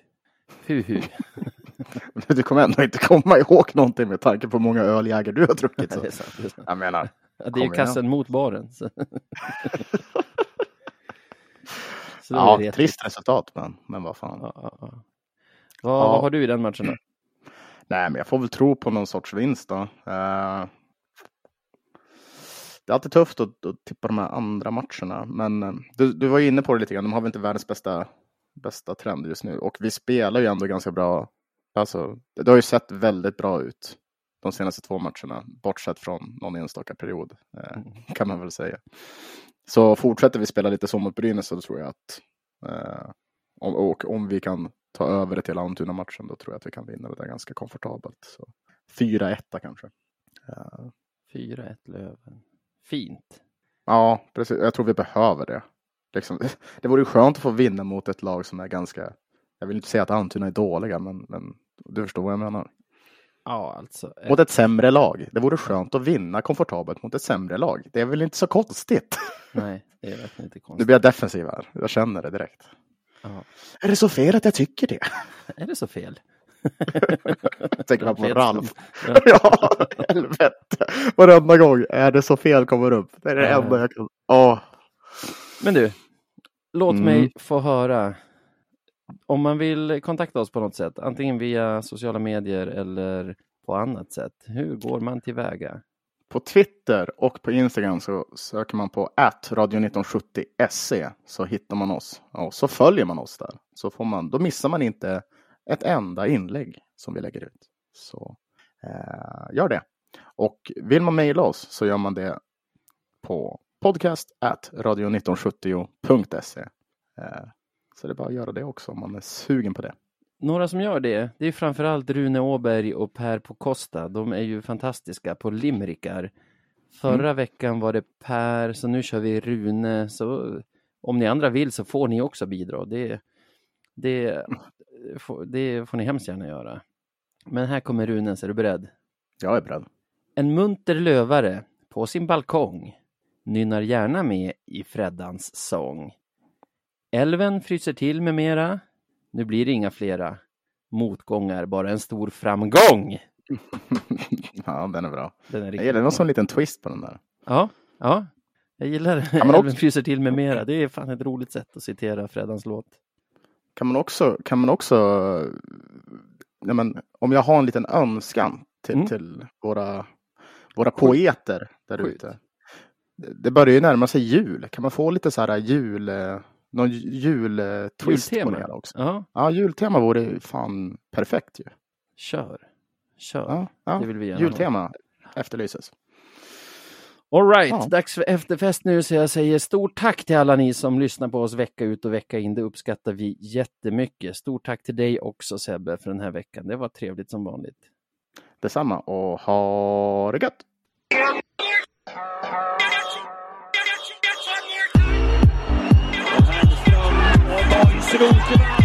[SPEAKER 1] puh, hu. [laughs]
[SPEAKER 2] Men Du kommer ändå inte komma ihåg någonting med tanke på hur många öljäger du har druckit. [laughs]
[SPEAKER 1] det är
[SPEAKER 2] Så.
[SPEAKER 1] sant. Det är, sant.
[SPEAKER 2] Jag menar,
[SPEAKER 1] Ja, det är ju
[SPEAKER 2] igen.
[SPEAKER 1] kassen mot baren. Så, [laughs] så
[SPEAKER 2] ja, trist resultat, men, men vad fan.
[SPEAKER 1] Ja, ja. Vad,
[SPEAKER 2] Ja.
[SPEAKER 1] vad har du i den matchen då?
[SPEAKER 2] Nej, men jag får väl tro på någon sorts vinst då. Eh, det är alltid tufft att, att tippa de här andra matcherna, men eh, du, du var inne på det lite grann. De har väl inte världens bästa, bästa trend just nu och vi spelar ju ändå ganska bra. Alltså, det, det har ju sett väldigt bra ut de senaste två matcherna, bortsett från någon enstaka period, eh, kan man väl säga. Så fortsätter vi spela lite så mot Brynäs så tror jag att eh, om, och om vi kan ta över det till Almtuna-matchen då tror jag att vi kan vinna det där ganska komfortabelt. Så 4-1 kanske. Eh,
[SPEAKER 1] 4-1 Löven. Fint.
[SPEAKER 2] ja, precis. Jag tror vi behöver det. Liksom, [laughs] det vore skönt att få vinna mot ett lag som är ganska, jag vill inte säga att Almtuna är dåliga, men, men du förstår vad jag menar.
[SPEAKER 1] Ja, alltså.
[SPEAKER 2] Mot ett sämre lag. Det vore skönt att vinna komfortabelt mot ett sämre lag. Det är väl inte så konstigt?
[SPEAKER 1] Nej, [laughs] det är verkligen inte
[SPEAKER 2] Nu
[SPEAKER 1] konstigt.
[SPEAKER 2] blir jag defensiv här. Jag känner det direkt.
[SPEAKER 1] Ja.
[SPEAKER 2] Är det så fel att jag tycker det?
[SPEAKER 1] Är det så fel? [laughs]
[SPEAKER 2] Tänker man på. Ralf. [laughs]
[SPEAKER 1] Ja.
[SPEAKER 2] Ja, helvete. Varenda gång är det så fel kommer upp. Det är det
[SPEAKER 1] Ja.
[SPEAKER 2] enda jag kan. Åh.
[SPEAKER 1] Men du, låt
[SPEAKER 2] Mm.
[SPEAKER 1] mig få höra. Om man vill kontakta oss på något sätt, antingen via sociala medier eller på annat sätt. Hur går man tillväga?
[SPEAKER 2] På Twitter och på Instagram så söker man på radio1970se så hittar man oss. Och så följer man oss där. Så får man, då missar man inte ett enda inlägg som vi lägger ut. Så eh, gör det. Och vill man mejla oss så gör man det på podcast radio1970.se. Eh, så det är bara att göra det också om man är sugen på det.
[SPEAKER 1] Några som gör det, det är framförallt Rune Åberg och Per Costa. De är ju fantastiska på limerickar. Förra veckan var det Per, så nu kör vi Rune. Så om ni andra vill så får ni också bidra. Det, det, får- det får ni hemskt gärna göra. Men här kommer Rune, så är du beredd?
[SPEAKER 2] Jag är beredd.
[SPEAKER 1] En munter lövare på sin balkong nynnar gärna med i Freddans sång. Älven fryser till med mera. Nu blir det inga flera. Motgångar, bara en stor framgång. [laughs]
[SPEAKER 2] ja, den är bra.
[SPEAKER 1] Den är
[SPEAKER 2] Jag gillar någon
[SPEAKER 1] bra.
[SPEAKER 2] sån liten twist på den där.
[SPEAKER 1] Ja, ja. Jag gillar
[SPEAKER 2] man [laughs]
[SPEAKER 1] Älven
[SPEAKER 2] också-
[SPEAKER 1] fryser till med mera. Det är fan ett roligt sätt att citera Freddans låt.
[SPEAKER 2] Kan man också, kan man också nej men, om jag har en liten önskan till,
[SPEAKER 1] Mm.
[SPEAKER 2] till våra, våra poeter där ute. Det börjar ju närma sig jul. Kan man få lite så här jul, någon jultwist på det här också?
[SPEAKER 1] Ja,
[SPEAKER 2] Ja, jultema vore fan perfekt ju.
[SPEAKER 1] kör. Kör.
[SPEAKER 2] Ja, ja.
[SPEAKER 1] Det vill vi gärna ha.
[SPEAKER 2] Jultema efterlyses.
[SPEAKER 1] All right,
[SPEAKER 2] Ja.
[SPEAKER 1] dags för efterfest nu så jag säger stort tack till alla ni som lyssnar på oss vecka ut och vecka in. Det uppskattar vi jättemycket. Stort tack till dig också Sebbe för den här veckan. Det var trevligt som vanligt.
[SPEAKER 2] Detsamma och ha det gött!
[SPEAKER 4] Nationals